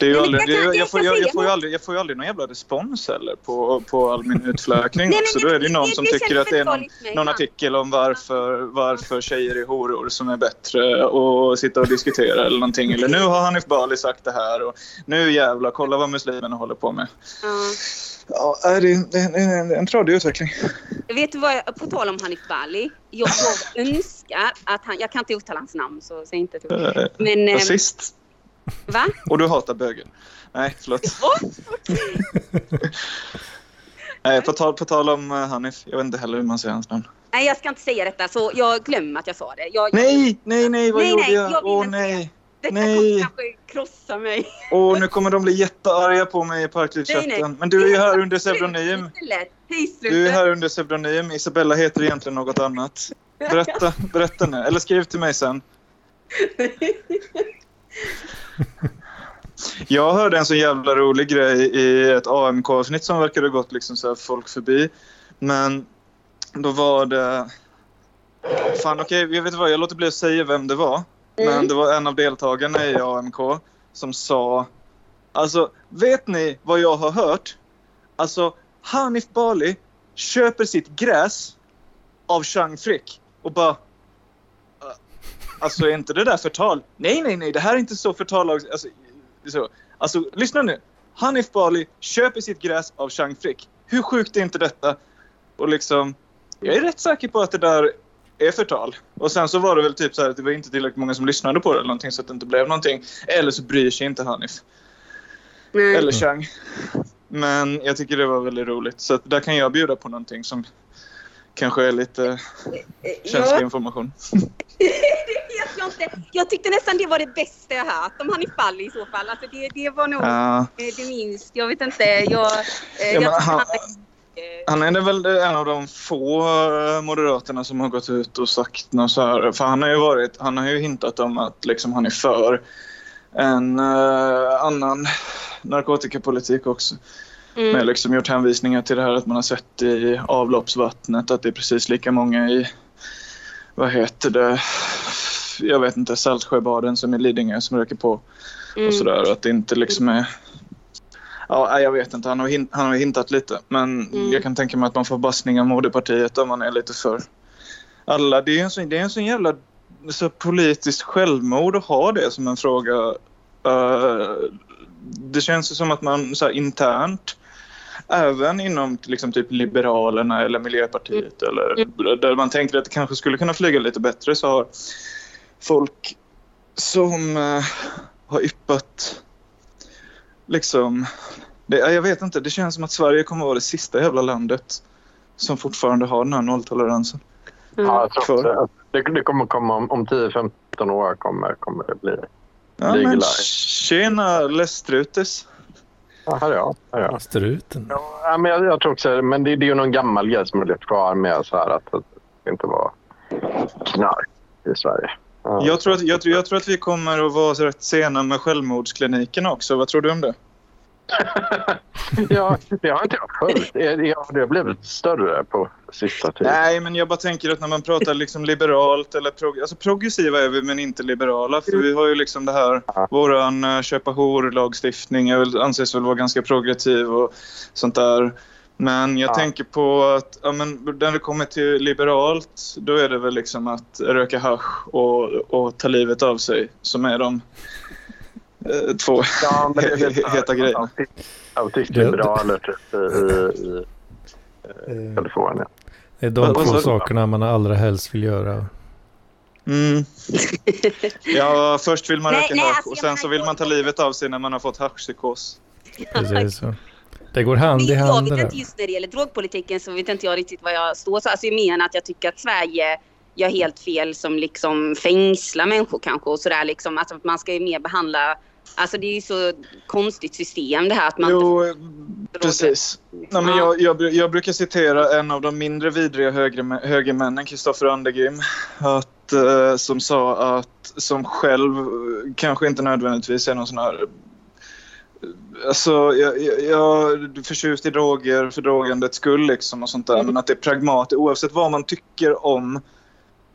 Det är ju aldrig, jag det, jag, jag får, jag, jag, får ju aldrig, jag får ju aldrig någon jävla respons heller på, på all min utfläkning. Så då är det ju någon som tycker att det är någon, någon artikel om varför, varför tjejer är horor som är bättre att sitta och diskutera eller någonting. Eller nu har Hanif Bali sagt det här och nu jävlar, kolla vad muslimerna håller på med. Ja. Ja, det är, det är, det är en, en tradig utveckling. Vet du vad, jag, på tal om Hanif Bali. Jag, önskar att han, jag kan inte uttala hans namn så säg inte till Eh, Men, eh, Rasist. Va? Och du hatar bögen. Nej, förlåt. Nej, på tal, på tal om eh, Hanif. Jag vet inte heller hur man säger hans namn. Nej, jag ska inte säga detta så jag glömmer att jag sa det. Jag, Nej, nej, nej, vad Nej, gjorde nej, jag? jag Åh nej. Detta nej. kommer kanske krossa mig. Åh, nu kommer de bli jättearga på mig i Parklivschatten. Men du är ju här under pseudonym. Du är här under pseudonym. Isabella heter egentligen något annat. Berätta, berätta nu. Eller skriv till mig sen. Jag hörde en så jävla rolig grej i ett AMK-avsnitt som verkade ha gått liksom så folk förbi. Men då var det... Fan okej, jag vet vad, jag låter bli att säga vem det var. Men det var en av deltagarna i AMK som sa... Alltså, vet ni vad jag har hört? Alltså, Hanif Bali köper sitt gräs av Chang Frick och bara... "Uh, Alltså är inte det där förtal? Nej, nej, nej, det här är inte så förtal. Alltså, så. alltså lyssna nu. Hanif Bali köper sitt gräs av Chang Frick. Hur sjukt är inte detta? Och liksom, jag är rätt säker på att det där är förtal. Och sen så var det väl typ så att det var inte tillräckligt många som lyssnade på det eller någonting så att det inte blev någonting. Eller så bryr sig inte Hanif. Nej. Eller Chang. Men jag tycker det var väldigt roligt. Så där kan jag bjuda på någonting som kanske är lite känslig Ja, information. jag inte. Jag tyckte nästan det var det bästa jag hört om Hanif Bali i så fall. Alltså det, det var nog eh, det minst. Jag vet inte. Jag, eh, Ja, jag han- han, Han är väl en av de få eh, moderaterna som har gått ut och sagt något så här. För han har ju, varit, han har ju hintat om att liksom han är för en eh, annan narkotikapolitik också. mm. Med liksom gjort hänvisningar till det här att man har sett i avloppsvattnet att det är precis lika många i, vad heter det, jag vet inte, Saltsjöbaden som i Lidingö som röker på mm. och sådär. Att det inte liksom är... Ja, jag vet inte. Han har, hin- han har hintat lite. Men Mm. jag kan tänka mig att man får bassning av moderpartiet om man är lite för... Alla, det är en sån, det är en sån jävla så politiskt självmord att ha det som en fråga. Eh, det känns ju som att man så här, internt Även inom liksom typ Liberalerna eller Miljöpartiet eller där man tänker att det kanske skulle kunna flyga lite bättre så har folk som eh, har yppat liksom det, jag vet inte, det känns som att Sverige kommer att vara det sista jävla landet som fortfarande har den här nolltoleransen. Ja, jag tror att det, det kommer komma om, om 10-15 år kommer, kommer det bli. Ja, men tjena Lästrutes. Ja, här är jag. Här är jag. Struten. Ja, men jag, jag tror också, men det, det är ju någon gammal grej som har levt kvar med så här att, att det inte var knark i Sverige. Ja. Jag tror, att, jag, jag tror att vi kommer att vara rätt sena med självmordsklinikerna också. Vad tror du om det? ja, det har inte jag följt. Det, har blivit större på sista tiden. Nej, men jag bara tänker att när man pratar liksom liberalt eller prog- alltså progressiva är vi men inte liberala. För vi har ju liksom det här, Ja. våran uh, köpa hor-lagstiftning anses väl vara ganska progressiv och sånt där. Men jag Ja. tänker på att ja, men när det kommer till liberalt då är det väl liksom att röka hasch och, och ta livet av sig som är de eh, två Ja, men det, det, heta grejer. Autistliberaler typ i, i, i Eh, Kalifornien. Det är de två sakerna man allra helst vill göra. Mm. Ja, först vill man röka nej, hasch alltså, och sen så vill man ta livet av sig när man har fått haschpsykos. Precis så. Det går hand i jag hand det vet inte just när det gäller drogpolitiken så vet inte jag riktigt vad jag står. Så alltså jag menar att jag tycker att Sverige gör helt fel som liksom fängslar människor kanske och sådär liksom. Alltså att man ska ju mer behandla Alltså det är ju så konstigt system det här att man Jo, inte precis. Nej, men jag, jag, jag brukar citera en av de mindre vidriga högre, högermännen, Kristoffer Andergrim, att, eh, som sa att som själv kanske inte nödvändigtvis är någon sån här Alltså, jag, jag, jag är förtjust i droger för drogandets skull liksom och sånt där. Men att det är pragmatiskt oavsett vad man tycker om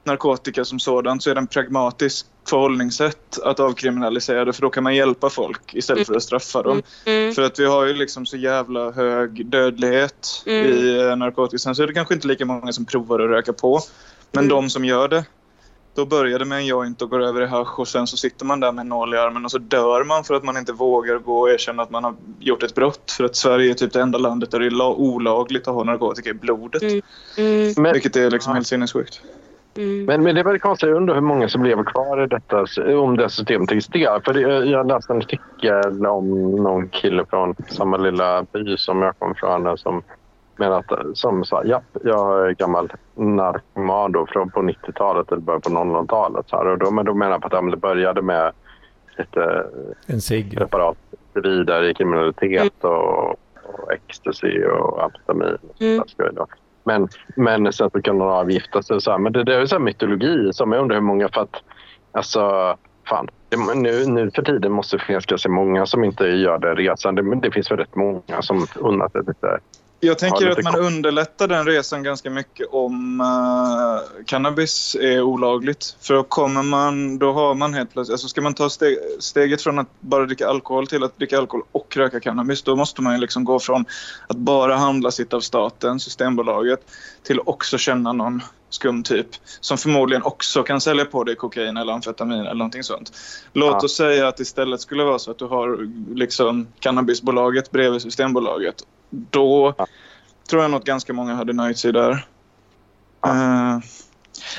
narkotika som sådant så är det en pragmatisk förhållningssätt att avkriminalisera det för då kan man hjälpa folk istället för att straffa dem. Mm. För att vi har ju liksom så jävla hög dödlighet Mm. i eh, narkotika. Sen så är det kanske inte lika många som provar att röka på. Men Mm. de som gör det, då börjar det med en joint och går över i hasch och sen så sitter man där med nål i armen och så dör man för att man inte vågar gå och erkänna att man har gjort ett brott. För att Sverige är typ det enda landet där det är la- olagligt att ha narkotika i blodet. Mm. Mm. Vilket är liksom helt sinnessjukt. Mm. men, men det är väldigt konstigt. Jag undrar hur många som lever kvar i detta, om det systemet existerar. För det, jag läste en artikel om någon kille från samma lilla by som jag kom från som menar att, som sa ja, jag är gammal narkoman då från på 90-talet eller början på 00-talet. Så här, och då, men då menar jag på att men det började med lite En cigg. preparat vidare i kriminalitet och, och ecstasy och amfetamin. Och Mm. Men, men sen så kan de avgifta sig. Så här. Men det, det är ju så här mytologi som jag undrar hur många för att alltså fan. Nu, nu för tiden måste det finnas ganska många som inte gör den resan. Det, men det finns väl rätt många som unnar sig lite. Jag tänker att man underlättar den resan ganska mycket om eh, cannabis är olagligt. För då kommer man, då har man helt plötsligt, alltså ska man ta steg, steget från att bara dricka alkohol till att dricka alkohol och röka cannabis, då måste man liksom gå från att bara handla sitt av staten, Systembolaget, till också känna någon skum typ som förmodligen också kan sälja på dig kokain eller amfetamin eller någonting sånt. Låt Ja. oss säga att istället skulle vara så att du har liksom cannabisbolaget bredvid Systembolaget. Då Ja. tror jag nog att ganska många hade nöjt sig där. Eh,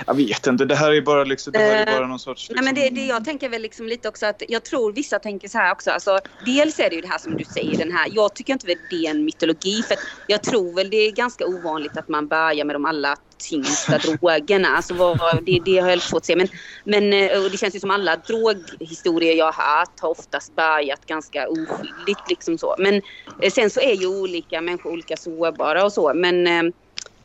jag vet inte, det här är bara, liksom, det här är Eh, bara någon sorts... Nej, men det, liksom- det jag tänker väl liksom lite också att jag tror vissa tänker så här också. Alltså, dels är det ju det här som du säger, den här. Jag tycker inte väl det är en mytologi för jag tror väl det är ganska ovanligt att man börjar med de allra tyngsta drogerna. Alltså, vad, det, det har jag svårt att se. Men, men eh, det känns ju som alla droghistorier jag har hört har oftast börjat ganska oskyldigt. Liksom så. Men eh, sen så är ju olika människor olika sårbara och så. Men eh,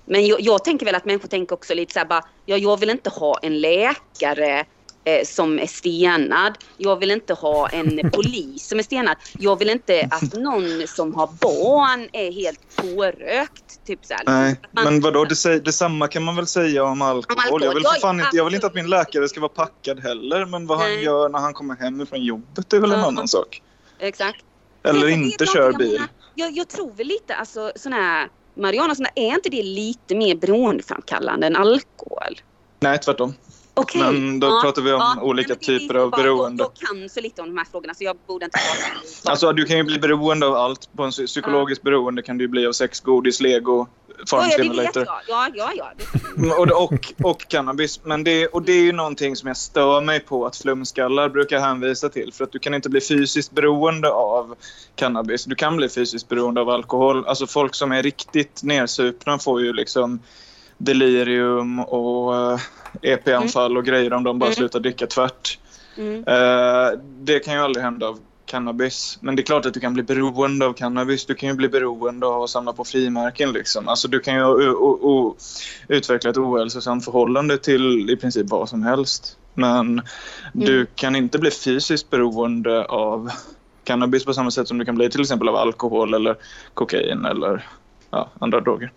men jag, jag tänker väl att människor tänker också lite så här bara, ja, jag vill inte ha en läkare eh, som är stenad. Jag vill inte ha en polis som är stenad. Jag vill inte att någon som har barn är helt pårökt. Typ så här. Nej, man- men vadå, det detsamma kan man väl säga om alkohol? alkohol, Jag vill, ja, för fan ja, inte, jag vill inte att min läkare ska vara packad heller, men vad han Nej. gör när han kommer hem från jobbet är väl en Ja. annan sak. Exakt. Eller Men jag inte kör jag bil. Jag, jag tror väl lite alltså sån här Mariana, är inte det lite mer beroendeframkallande än alkohol? Nej, tvärtom. Okej. Men då pratar vi om olika det är typer av beroende. Jag, kan så lite om de här frågorna så jag borde inte vara Alltså du kan ju bli beroende av allt. På en psykologiskt beroende kan du ju bli av sex, godis, lego, farm Ja, ja, simulator. Ja, ja, ja. Det, Och, och, och cannabis. Men det, och det är ju någonting som jag stör mig på att flumskallar brukar hänvisa till. För att du kan inte bli fysiskt beroende av cannabis. Du kan bli fysiskt beroende av alkohol. Alltså folk som är riktigt nersupna får ju liksom delirium och eh, EP-anfall och grejer om de bara Mm. slutar dricka tvärt. mm. Eh, det kan ju aldrig hända av cannabis. Men det är klart att du kan bli beroende av cannabis. Du kan ju bli beroende av att samla på frimärken. Liksom. Alltså, du kan ju utveckla ett ohälsosamt förhållande till i princip vad som helst. Men du kan inte bli fysiskt beroende av cannabis på samma sätt som du kan bli till exempel av alkohol eller kokain eller ja, andra droger.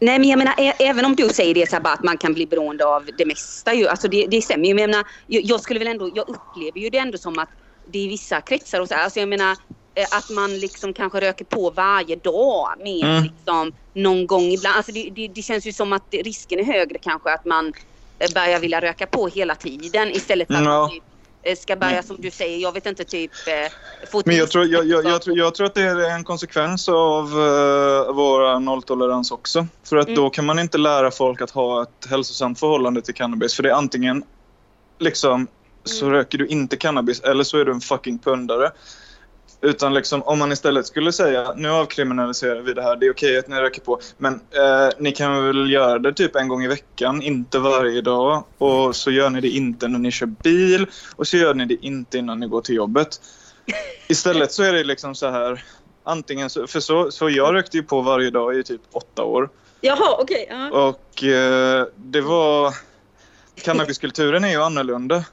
Nej men jag menar även om du säger det bara att man kan bli beroende av det mesta ju. Alltså det, det stämmer ju. Men jag menar jag, jag skulle väl ändå, jag upplever ju det ändå som att det är vissa kretsar och så. Alltså jag menar att man liksom kanske röker på varje dag mer Mm. liksom någon gång ibland. Alltså det, det, det känns ju som att risken är högre kanske att man börjar vilja röka på hela tiden istället för att Ja. Eh, ska börja som du säger, jag vet inte typ eh, Men jag tror, jag, jag, jag, tror, jag tror att det är en konsekvens av uh, vår nolltolerans också. För att Mm. då kan man inte lära folk att ha ett hälsosamt förhållande till cannabis. För det är antingen liksom så Mm. röker du inte cannabis eller så är du en fucking pundare. Utan liksom, om man istället skulle säga nu avkriminaliserar vi det här, det är okej att ni röker på. Men eh, ni kan väl göra det typ en gång i veckan, inte varje dag. Och så gör ni det inte när ni kör bil och så gör ni det inte innan ni går till jobbet. Istället så är det liksom så här, antingen så, för så, så jag rökte ju på varje dag i typ åtta år. Jaha okej. ja. Och eh, det var... Cannabiskulturen är ju annorlunda.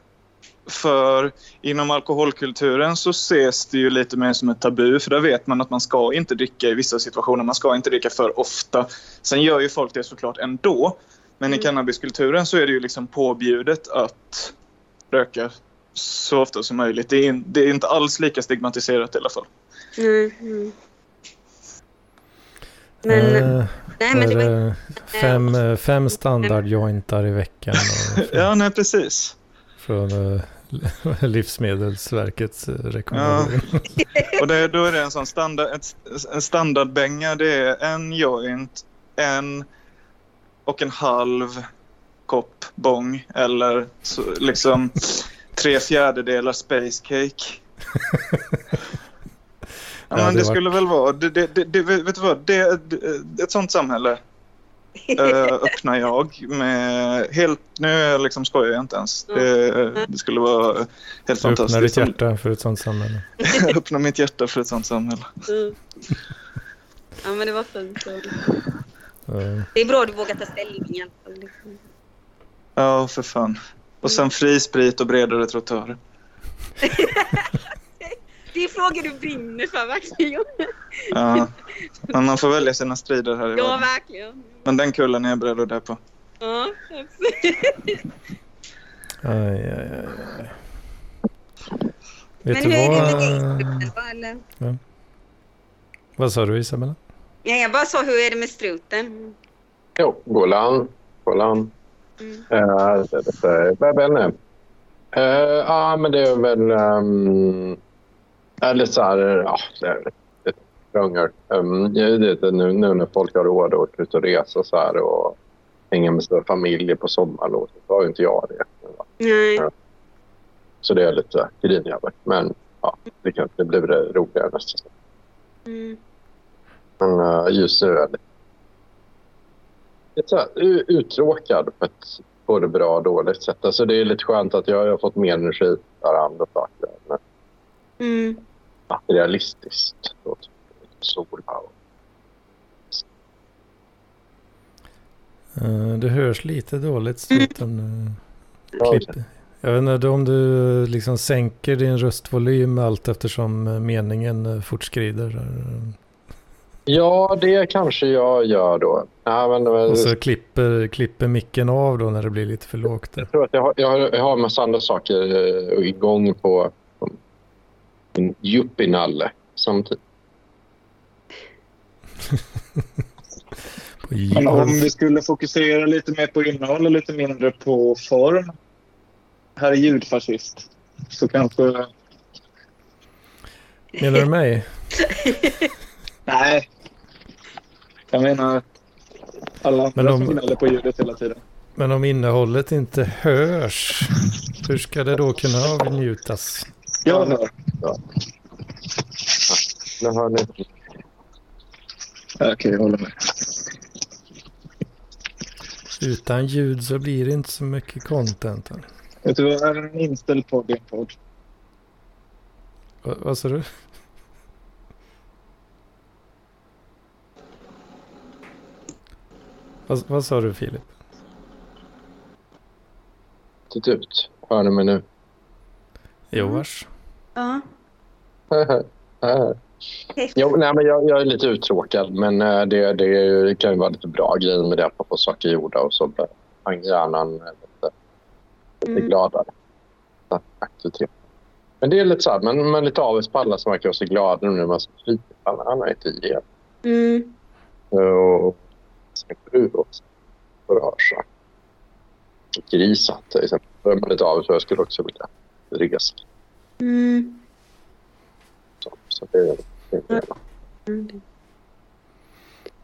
För inom alkoholkulturen så ses det ju lite mer som ett tabu för där vet man att man ska inte dricka i vissa situationer. Man ska inte dricka för ofta. Sen gör ju folk det såklart ändå. Men i Mm. cannabiskulturen så är det ju liksom påbjudet att röka så ofta som möjligt. Det är, in, det är inte alls lika stigmatiserat i alla fall. Mm, mm. Men, Eh, nej men var fem, eh, fem standardjointar i veckan Ja, nej precis. från eh, Livsmedelsverkets eh, rekommendation. Och det, då är det en sån standard, en standardbänga. Det är en joint, en och en halv kopp bong eller så, liksom tre fjärdedelar space cake. Ja, Ja, men det det var- skulle väl vara, det, det, det, vet du vad, det, det, ett sånt samhälle öppnar jag med helt, nu är jag liksom skojar jag inte ens. Det, det skulle vara helt Du öppnar ditt fantastiskt. hjärta för ett sånt samhälle. öppna mitt hjärta för ett sånt samhälle. Mm. Ja men det var fint. Eh, Det är bra att du vågar ta ställning i alla fall. liksom. Ja, för fan. Och sen fri sprit och bredare trottoarer. Det är frågor du brinner för verkligen. Ja. Men man får välja sina strider här i Ja världen. verkligen. Men den kullen är jag beredd att dö på. Ja, absolut. Aj, aj, aj, aj. Vet Men du hur är det med vad? dig struten? Eller? Vad sa du Isabella? Ja, jag bara sa hur är det med struten? Jo, Golan. Golan. Mm. Uh, vet inte. Eh, Ja, men det är väl... Um, är lite så här... Ja, det. Um, det är lite nu, nu när folk har råd att åka ut och resa så här och hänga med sina familjer på sommarlov så har ju inte jag det. Nej. Så det är lite grinig över. Men ja, det, kan, det blir roligare nästa säsong. Mm. Men uh, just nu är jag lite, så här, uttråkad på ett både bra och dåligt sätt. Alltså det är lite skönt att jag, jag har fått mer energi för andra saker. Men Mm. materialistiskt. Så, sola och Eh, Det hörs lite dåligt struten. eh, Klipp. Jag vet inte om du liksom sänker din röstvolym allt eftersom eh, meningen fortskrider. Ja, det kanske jag gör då. Ja, men, Och så klipper, klipper micken av då när det blir lite för lågt. Jag tror att jag har, jag har, jag har en massa andra saker igång på, min yuppie-nalle samtidigt. Men om vi skulle fokusera lite mer på innehåll och lite mindre på form. Här är ljudfascist. Så kanske... Menar du mig? Nej. Jag menar alla andra Men om- som gnäller på ljudet hela tiden. Men om innehållet inte hörs, hur ska det då kunna avnjutas? Jag hör. Nu hör ni. Okej, jag håller med. Utan ljud så blir det inte så mycket content. Vet du vad? Är en inställd podd i en podd? Va- Vad sa du? Vad, vad sa du Filip? Titta ut. Hör ni mig nu? Jo vars. Ja. Jo, nej, men jag, jag är lite uttråkad, men eh, det, det kan ju vara lite bra grejer med det får saker gjorda och så blir hjärnan lite, lite Mm. gladare. Aktivitet. Men det är lite så här, man är lite avis på alla som verkar vara så glada nu när man. Alla andra är inte igen. Mm. Och sin fru också. Rör sig. Grisat till exempel. Då är man lite avis jag skulle också vilja resa. Mm. Så, så det, är-. Mm.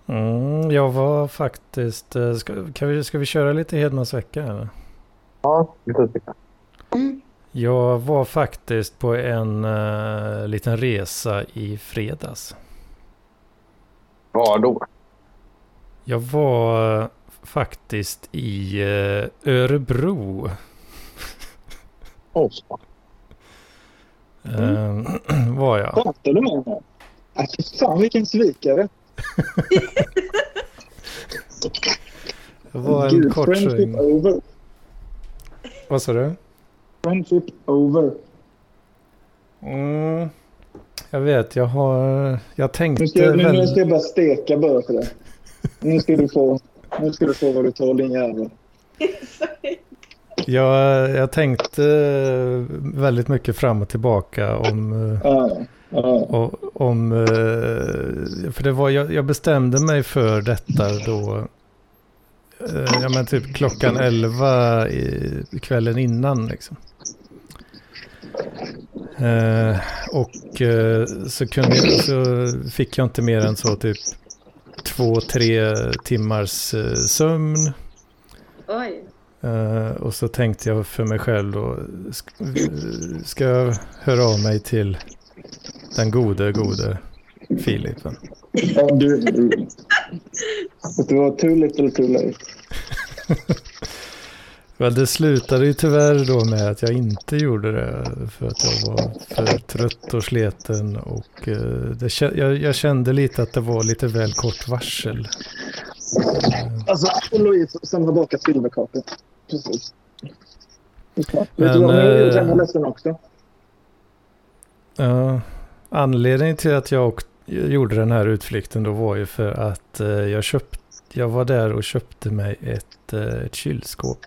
Mm, jag var faktiskt... eh, Ska, kan vi, ska vi köra lite Hedmans vecka eller? Ja, det tycker jag. Mm. Jag var faktiskt på en uh, liten resa i fredags. Var då? Jag var eh, faktiskt i eh, Örebro. Åh, fan. Eh, var jag. Pratar du med mig? Äh, fy fan vilken svikare. Det var en Gud, kort friendship sväng. over. Vad sa du? Friendship over. Mm, jag vet, jag har... Jag tänkte Nu ska, jag, nu, nu ska jag bara steka bara för det. Nu ska du få Nu ska du få vad du tål din jävel. Jag, jag tänkte väldigt mycket fram och tillbaka om... eh, Ja, ja. Och, om, eh, för det var, jag, jag bestämde mig för detta då, eh, ja men typ klockan 11 i, kvällen innan liksom. Eh, och eh, så, kunde, jag- så fick jag inte mer än så typ två, tre timmars eh, sömn. Oj. Och så tänkte jag för mig själv då, sk- ska jag höra av mig till den gode, gode Filip? va? ja du, det var too little too late. Väl, det slutade ju tyvärr då med att jag inte gjorde det för att jag var för trött och sleten och eh, det, jag, jag kände lite att det var lite väl kort varsel. Alltså, Louise som har bakat silverkakor. Precis. Vet Men, du vad? Nu är eh, ledsen också. Ja, anledningen till att jag gjorde den här utflykten då var ju för att eh, jag, köpt, jag var där och köpte mig ett, eh, ett kylskåp.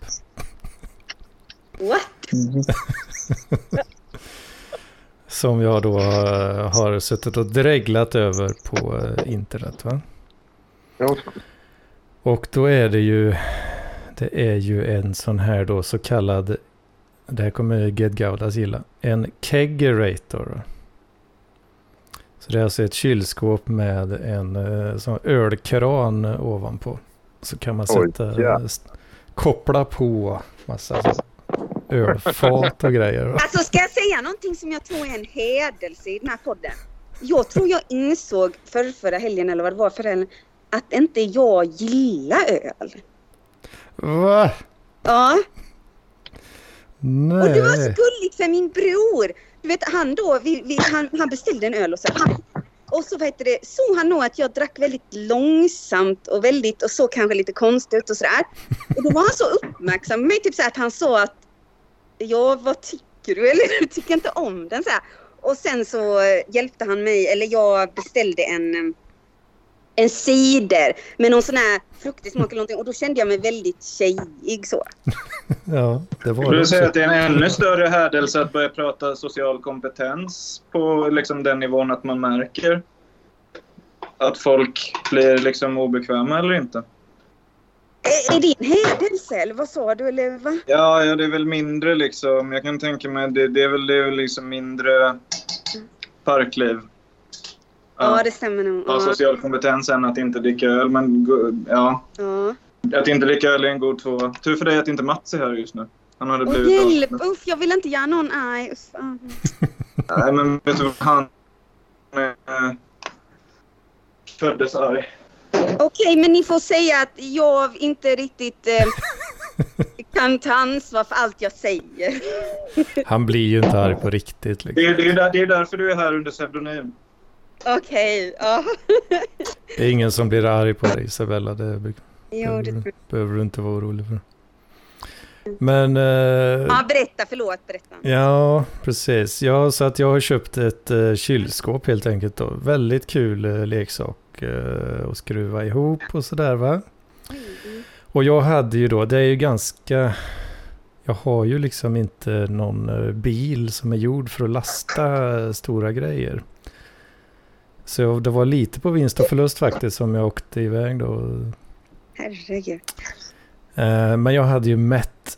What? Som jag då eh, har suttit och dreglat över på internet. Va? Ja. Och då är det ju, det är ju en sån här då så kallad, det här kommer Ged Gaudas gilla, en kegerator. Så det är alltså ett kylskåp med en eh, sån ölkran ovanpå. Så kan man Oj, sätta, ja. koppla på massa ölfat och grejer. Alltså ska jag säga någonting som jag tror är en hädelse i den här podden? Jag tror jag insåg för förra helgen eller vad det var för helgen att inte jag gillar öl. Va? Ja, Nej. och det var så gulligt för min bror. Du vet han då, vi, vi, han, han beställde en öl och så. Han, och så vad heter det, såg han nog att jag drack väldigt långsamt och väldigt och så kanske lite konstigt ut och sådär. Och då var han så uppmärksam med mig, typ så att han sa att ja vad tycker du eller du tycker inte om den så här. Och sen så hjälpte han mig, eller jag beställde en en cider med någon sån här fruktig smak eller någonting och då kände jag mig väldigt tjejig så. Ja, det var det du säga att det är en ännu större härdelse att börja prata social kompetens på liksom den nivån att man märker att folk blir liksom obekväma eller inte? Är, det en hädelse eller vad sa du eller va? Ja, ja, det är väl mindre liksom. Jag kan tänka mig det, det är väl det är väl liksom mindre parkliv. Ja, det stämmer nog. Ja, social kompetens än att inte dricka öl. Men ja, ja. att inte dricka öl är en god tvåa. Tur för dig att inte Mats är här just nu. Han hade Åh blivit hjälp! Uff, jag vill inte göra någon arg. Nej, men vet du vad? Han eh, föddes arg. Okej, men ni får säga att jag inte riktigt eh, kan ta ansvar för allt jag säger. Han blir ju inte arg på riktigt. Det Liksom. är, det, är där, det är därför du är här under pseudonym. Okej, ja. Det är ingen som blir arg på dig Isabella. Det be- Jo, det tror jag. behöver du inte vara orolig för. Men... Eh, Ja, berätta. Förlåt, berätta. Ja, precis. Ja, så att jag har köpt ett eh, kylskåp helt enkelt då. Väldigt kul eh, leksak eh, att skruva ihop och sådär va. Mm. Och jag hade ju då, det är ju ganska... Jag har ju liksom inte någon eh, bil som är gjord för att lasta eh, stora grejer. Så det var lite på vinst och förlust faktiskt som jag åkte iväg då. Herregud. Eh, Men jag hade ju mätt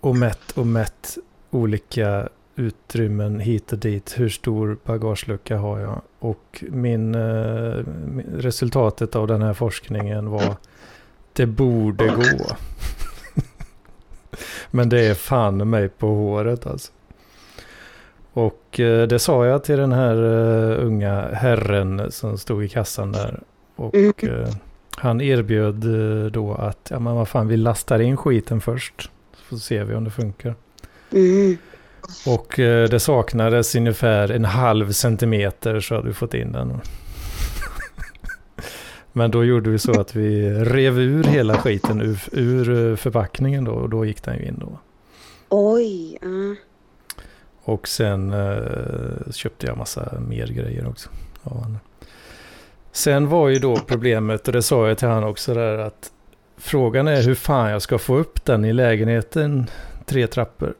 och mätt och mätt olika utrymmen hit och dit. Hur stor bagagelucka har jag? Och min, eh, min- resultatet av den här forskningen var det borde gå. Men det är fan mig på håret alltså. Och eh, det sa jag till den här eh, unga herren som stod i kassan där. Och Mm. eh, han erbjöd då att, ja men vad fan, vi lastar in skiten först. Så ser vi om det funkar. Mm. Och det saknades ungefär en halv centimeter så hade vi fått in den. Men då gjorde vi så att vi rev ur hela skiten ur, ur förpackningen då och då gick den ju in då. Oj. ja. Och sen eh, köpte jag massa mer grejer också. honom. Sen var ju då problemet, och det sa jag till han också där, att Frågan är hur fan jag ska få upp den i lägenheten. Tre trappor.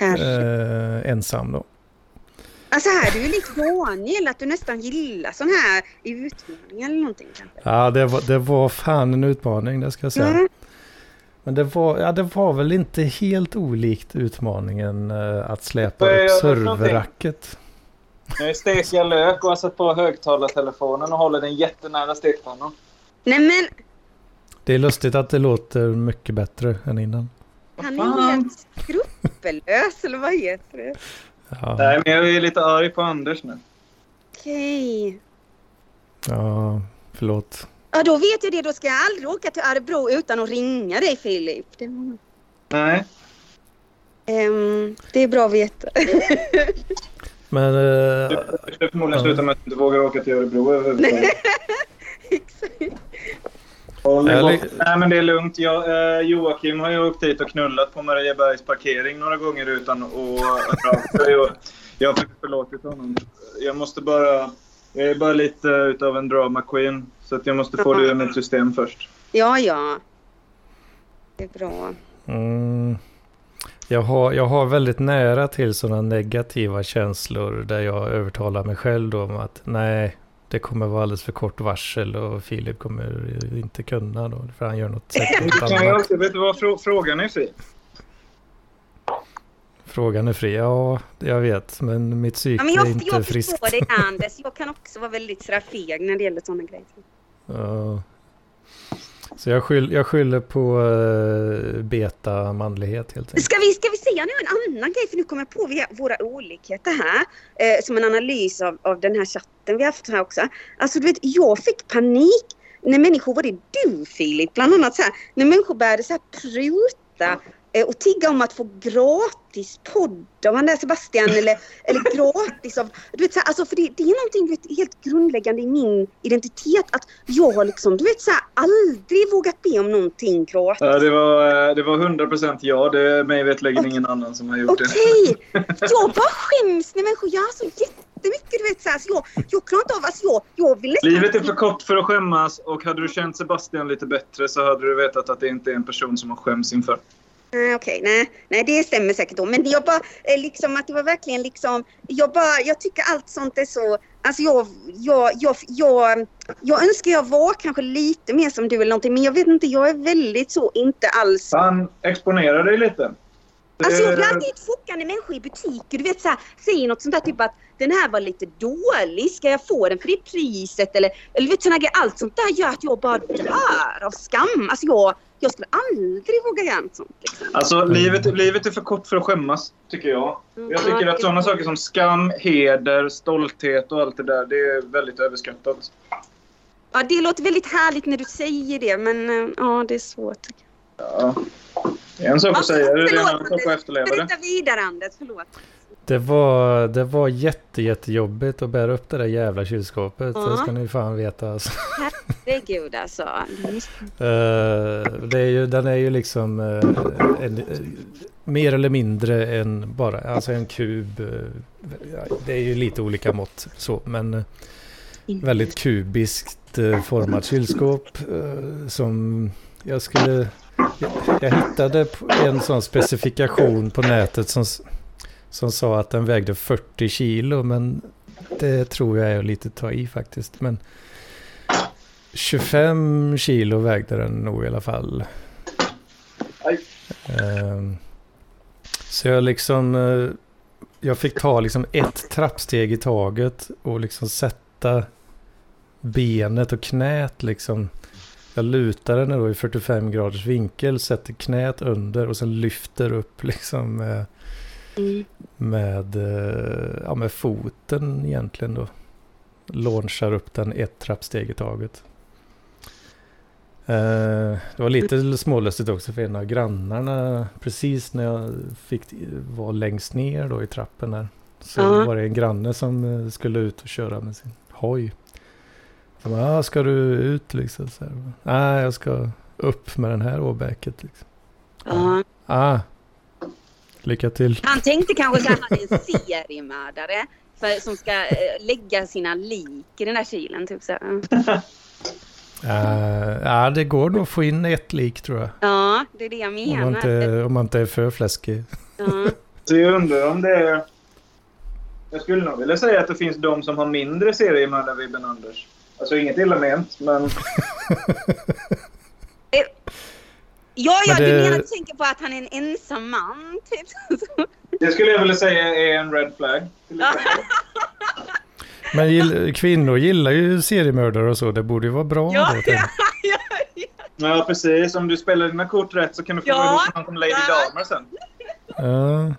Eh, ensam då. Alltså här är du ju lite Daniel, att du nästan gillar sån här utmaning eller någonting kanske. Ja, det var, det var fan en utmaning, det ska jag säga. Mm. Men det var, ja, det var väl inte helt olikt utmaningen eh, att släpa upp serverracket. Nu steker jag lök och har satt på högtalartelefonen och håller den jättenära stekpannan. Nej men, Det är lustigt att det låter mycket bättre än innan. han är helt skrupellös eller vad heter det? Ja, Nej, men jag är lite arg på Anders nu. Okej. ja förlåt. Ja då vet jag det, då ska jag aldrig åka till Örebro utan att ringa dig Filip. Det, Nej. Ehm, det är bra att veta. Men eh, Det skulle förmodligen sluta med att du inte vågar åka till Örebro överhuvudtaget. Exakt. Nej, men det är lugnt. Jag, eh, Joakim har ju åkt hit och knullat på Mariebergs parkering några gånger utan att och Jag har förlåtit honom. Jag måste bara... Jag är bara lite utav en drama queen. Så att jag måste få det ur mitt system först. Ja, ja. Det är bra. mm, jag, har, jag har väldigt nära till sådana negativa känslor där jag övertalar mig själv då om att nej, det kommer vara alldeles för kort varsel och Filip kommer inte kunna då för han gör något säkert Kan jag annat. vet du vad frå- frågan är fri? Frågan är fri, ja jag vet men mitt psyke Ja, men är jag, inte jag friskt. förstår dig Anders. Jag kan också vara väldigt sådär feg när det gäller sådana grejer. Uh, Så jag, skyll, jag skyller på eh, uh, beta-manlighet helt enkelt. Ska vi, ska vi säga nu en annan grej? För nu kommer jag på vi- våra olikheter här. Uh, som en analys av, av den här chatten vi har haft här också. Alltså du vet, jag fick panik när människor, var det du Filip bland annat så här, när människor började så här pruta och tigga om att få gratis podd av han Sebastian eller, eller gratis av, du vet så här, alltså för det, det är någonting vet, helt grundläggande i min identitet att jag har liksom, du vet så här, aldrig vågat be om någonting gratis. Ja, det, var, eh, det var 100% ja. Det är mig veterligen ingen annan som har gjort det. Okej! Jag bara skäms när människor gör så jättemycket. Du vet, så här, så jag, jag klarar inte av... Alltså, jag, jag vill nästan... Livet är för kort för att skämmas och hade du känt Sebastian lite bättre så hade du vetat att det inte är en person som man skäms inför. Nej, Okej, nej, nej, det stämmer säkert då. Men jag bara, eh, liksom att det var verkligen liksom... Jag bara, jag tycker allt sånt är så... Alltså jag, jag, jag, jag, jag önskar jag var kanske lite mer som du eller någonting. Men jag vet inte, jag är väldigt så inte alls... Han exponerar dig lite. Alltså jag blir alltid chockad när människor i butiker du vet så här, säger något sånt där typ att den här var lite dålig, ska jag få den för det priset? Eller, eller vet, såna grejer. allt sånt där gör att jag bara dör av skam. Alltså jag, jag skulle aldrig våga göra något sånt. Liksom. Alltså, livet, livet är för kort för att skämmas, tycker jag. Jag tycker att sådana saker som skam, heder, stolthet och allt det där, det är väldigt överskattat. Ja, det låter väldigt härligt när du säger det men eh, ja, det är svårt. Ja. Det är en sak att säga det, det är en annan sak att efterleva det. Berätta vidare Anders, förlåt. Det var, det var jätte, jättejobbigt att bära upp det där jävla kylskåpet. Ja. Det ska ni fan veta. Alltså. Herregud alltså. Eh, det är ju, den är ju liksom eh, en, eh, mer eller mindre än bara alltså en kub. det är ju lite olika mått så, men väldigt kubiskt format kylskåp som jag skulle... Jag, jag hittade en sån specifikation på nätet som, som sa att den vägde 40 kilo, men det tror jag är lite ta i faktiskt. Men 25 kilo vägde den nog i alla fall. Ehm, så jag liksom... eh, Jag fick ta liksom ett trappsteg i taget och liksom sätta benet och knät liksom. Jag lutar den då i 45 graders vinkel, sätter knät under och sen lyfter upp liksom med, Mm. med, eh, ja, med foten egentligen då. Launchar upp den ett trappsteg i taget. Eh, Det var lite smålustigt också för en av grannarna precis när jag fick vara längst ner då i trappen här. Så Ja. var det en granne som eh, skulle ut och köra med sin hoj. Så bara, ah, ska du ut liksom? Så här. Nej, jag ska upp med den här åbäket. Liksom. Ja. Ah, lycka till. Han tänkte kanske här, han är en seriemördare för, som ska eh, lägga sina lik i den där kylen. Typ så. Uh, ja, det går nog att få in ett lik tror jag. Ja, det är det jag Om menar. man inte, om man inte är för fläskig. Ja. Så jag undrar om det är... Jag skulle nog vilja säga att det finns de som har mindre seriemördarvibb än Anders. Alltså inget illa ment, men... Ja, ja, Men det- du menar du tänker på att han är en ensam man, typ? Det skulle jag vilja säga är en red flag. Men gill, kvinnor gillar ju seriemördare och så. Det borde ju vara bra Ja, då. ja, ja, ja. Ja, precis. Om du spelar dina kort rätt så kan du få Ja. ihop någon som Lady Ja. Damer sen. Ja.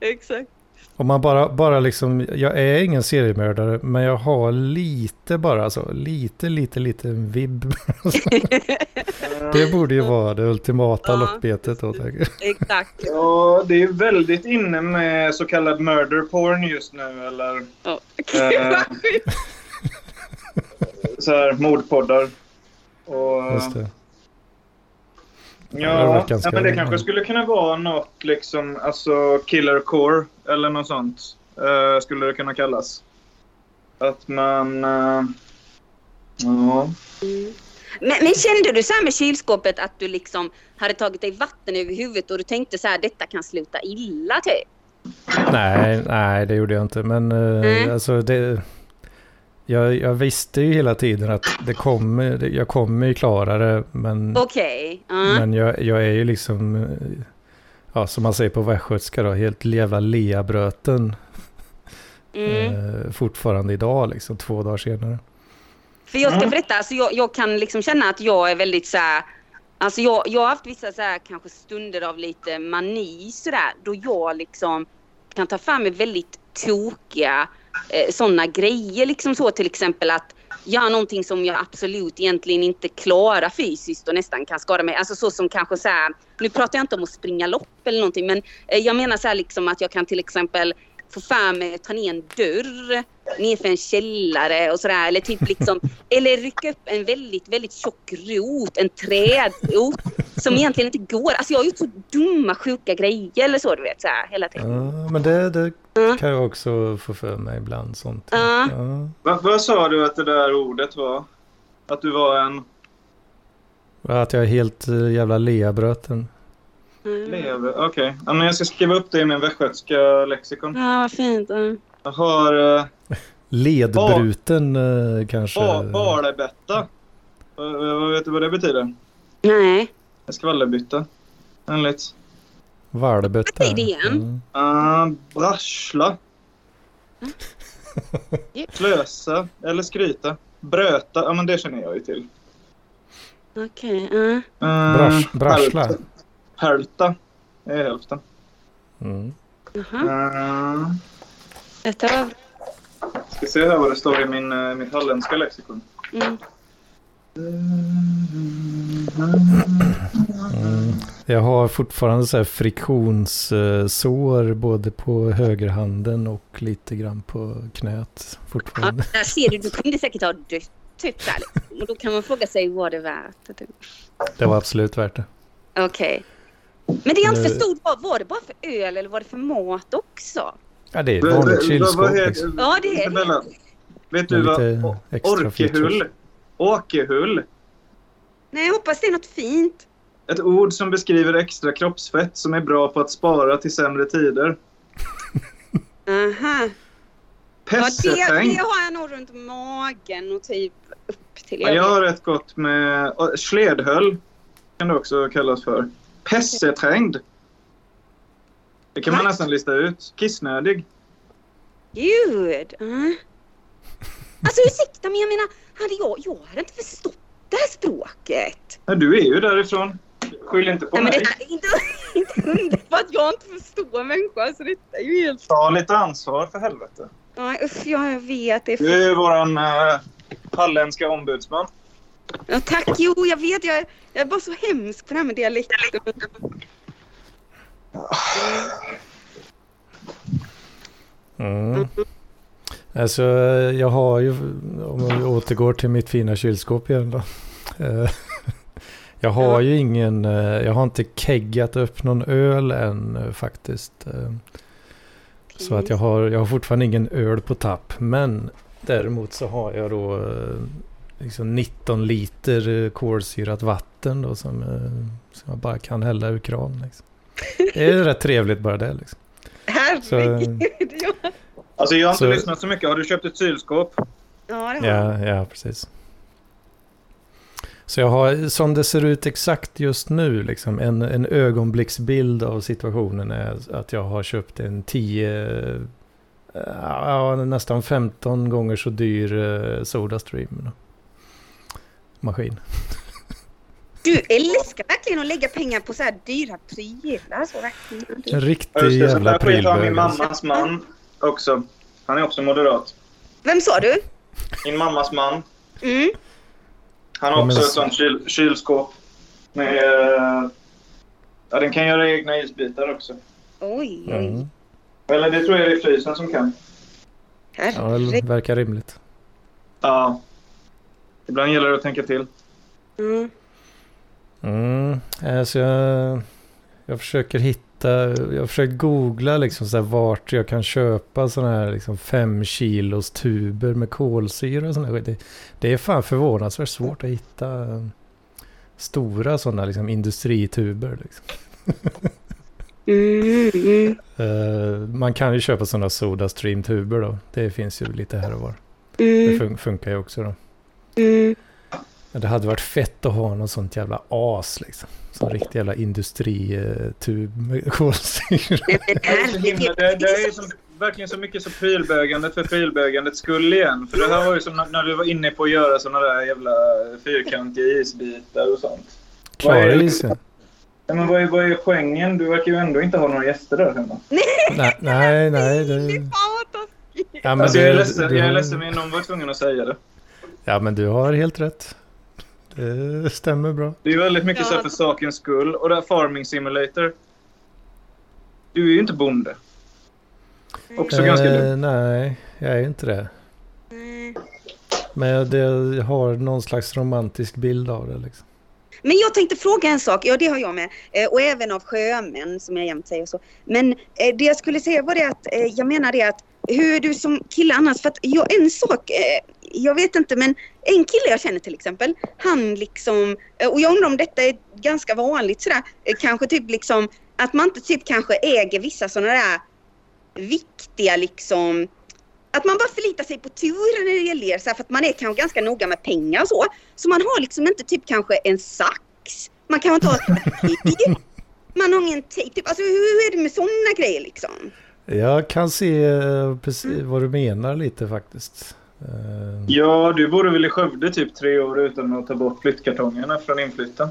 Exakt. Om man bara, bara liksom, jag är ingen seriemördare, men jag har lite bara, alltså lite, lite, lite vibb. det borde ju vara det ultimata Ja. lockbetet då. tänker jag. Exakt. Ja, det är väldigt inne med så kallad murder porn just nu. Eller Ja. Eh. så här mordpoddar. Och, Just det. Ja, det ja, men det kanske skulle kunna vara något liksom, alltså killer core eller något sånt. eh, skulle det kunna kallas. Att man... eh, ja. Men, men kände du så här med kylskåpet att du liksom hade tagit dig vatten över huvudet och du tänkte så här, detta kan sluta illa typ? Nej, nej, det gjorde jag inte. Men eh, Nej. alltså det... Jag, jag visste ju hela tiden att det kommer, jag kommer ju klara det. Men, Okej. ja. men jag, jag är ju liksom, ja, som man säger på västgötska då, helt jävla leabröten Mm. eh, fortfarande idag, liksom två dagar senare. För jag ska Mm. berätta, alltså jag, jag kan liksom känna att jag är väldigt så här, Alltså jag, jag har haft vissa så här, kanske stunder av lite mani sådär, då jag liksom kan ta fram mig väldigt tokiga eh, sådana grejer. Liksom så till exempel att göra någonting som jag absolut egentligen inte klarar fysiskt och nästan kan skada mig. Alltså så som kanske så här, nu pratar jag inte om att springa lopp eller någonting men eh, jag menar så här liksom att jag kan till exempel få för mig att ta ner en dörr nerför en källare och sådär. Eller typ liksom, eller rycka upp en väldigt, väldigt tjock rot, en trädrot som egentligen inte går. Alltså jag har gjort så dumma, sjuka grejer eller så du vet så här hela tiden. Ja, men det, det Ja. kan jag också få för mig ibland sånt. Ja. Ja. Vad, vad sa du att det där ordet var? Att du var en... Att jag är helt eh, jävla leabröten. Mm. Okej. Ja, men jag ska skriva upp det i min västgötska lexikon. Ja, vad fint. Ja. Jag har... Uh, Ledbruten eh, kanske. ba, Balebätta. Vad vad vet du vad det betyder? Nej. Skvallerbytta. Enligt. Valbötta. Vad är det igen? Ja. Uh, brassla. Slösa. Eller skryta. Bröta. Ja, men det känner jag ju till. Okej. Uh, hälfta. Hälfta. Det är hälften. Mm. Jaha. Uh, Detta var... ska se här vad det står i min, uh, mitt halländska lexikon. Mm. Mm. Jag har fortfarande så här friktionssår både på högerhanden och lite grann på knät Ja, fortfarande. där ser du, du kunde säkert ha dött. Typ där. liksom. Och då kan man fråga sig, var det värt det? Det var absolut värt det. Okej. Men det jag inte förstod var, var det bara för öl eller var det för mat också? Ja, det är ett vanligt kylskåp. Liksom. Ja, det är det. Vet du vad orkehull? Åkehull. Nej, jag hoppas det är något fint. Ett ord som beskriver extra kroppsfett som är bra på att spara till sämre tider. Aha. Ja, det, det har jag nog runt magen och typ upp till. Ja, jag har rätt gott med... Sledhöll kan det också kallas för. Pesseträngd. Det kan man nästan lista ut. Kissnödig. Gud. Uh. Alltså ursäkta, men jag menar, hade jag, jag hade inte förstått det här språket. Ja, du är ju därifrån. Skyll inte på Nej, men mig. detta är inte, inte undra på att jag inte förstår människor. Alltså detta är ju helt... Ta lite ansvar för helvete. Ja, usch, ja, jag vet. Det är Du är ju våran uh, halländska ombudsman. Ja, tack, jo jag vet. Jag, jag är bara så hemsk på det här med dialekter. Mm. Alltså, jag har ju, om vi återgår till mitt fina kylskåp igen då. Eh, Jag har ju ingen, eh, jag har inte keggat upp någon öl än eh, faktiskt. Så att jag har, jag har fortfarande ingen öl på tapp. Men däremot så har jag då liksom 19 liter kolsyrat vatten då som, som jag bara kan hälla ur kran. Liksom. Det är rätt trevligt bara det. Liksom. Så, Herregud. Ja, Alltså jag har inte Så- lyssnat så mycket. Har du köpt ett kylskåp? ja det har jag. ja, ja, precis. Så jag har, som det ser ut exakt just nu, liksom, en, en ögonblicksbild av situationen är att jag har köpt en 10, eh, ja, nästan 15 gånger så dyr eh, Sodastream. Maskin. Du älskar verkligen att lägga pengar på så här dyra prylar. Så verkligen. En riktig jävla har min prylbög. alltså. mammas man också. Han är också moderat. Vem sa du? Min mammas man. Mm. Han har också ett så- sånt kyl, kylskåp. Med, eh, ja, den kan göra egna isbitar också. Oj, oj. Mm. Eller det tror jag är frysen som kan. Ja, det Herregud. verkar rimligt. Ja. Ibland gäller det att tänka till. Mm. Mm. Alltså jag, jag försöker hitta, jag har försökt googla liksom så här vart jag kan köpa sådana här liksom fem kilos tuber med kolsyra och sådana skit. Det, det är fan förvånansvärt svårt att hitta eh, stora sådana liksom industrituber. Liksom. Mm, mm, Eh, man kan ju köpa sådana Sodastream-tuber då. Det finns ju lite här och var. Det mm, fun- funkar ju också då. Det hade varit fett att ha något sånt jävla as liksom. Sån riktig jävla industritub med kolsyra. Det är, så himla, det, det är som, verkligen så mycket så prylbögandet för prylbögandets skull igen. För det här var ju som när, när du var inne på att göra såna där jävla fyrkantiga isbitar och sånt. Vad är Klara det? isen. Ja, men vad är, vad är poängen? Du verkar ju ändå inte ha några gäster där hemma. Nej, nej, nej. Det, fan vad taskigt. ja, men alltså, jag är det- ledsen, du jag är har- ledsen men någon var tvungen att säga det. Ja, men du har helt rätt. Det stämmer bra. Det är väldigt mycket Ja. så här för sakens skull. Och det här Farming Simulator. Du är ju inte bonde. Också ganska Eh, lugn. nej, jag är inte det. Mm. Men jag, det, jag har någon slags romantisk bild av det. Liksom. Men jag tänkte fråga en sak, ja det har jag med, eh, och även av sjömän som jag jämt säger så. Men eh, det jag skulle säga var det att, eh, jag menar det att, hur är du som kille annars? För att jag, en sak, eh, jag vet inte men en kille jag känner till exempel, han liksom, eh, och jag undrar om detta är ganska vanligt sådär, eh, kanske typ liksom att man inte typ kanske äger vissa sådana där viktiga liksom att man bara förlitar sig på tur när det gäller så här, för att man är kanske ganska noga med pengar och så. Så man har liksom inte typ kanske en sax. Man kan inte ha ett. Man har ingen tejp. Typ, alltså hur, är det med sådana grejer liksom? Jag kan se eh, precis vad du menar lite faktiskt. Eh, Ja, du bor väl i Skövde typ tre år utan att ta bort flyttkartongerna från inflytten.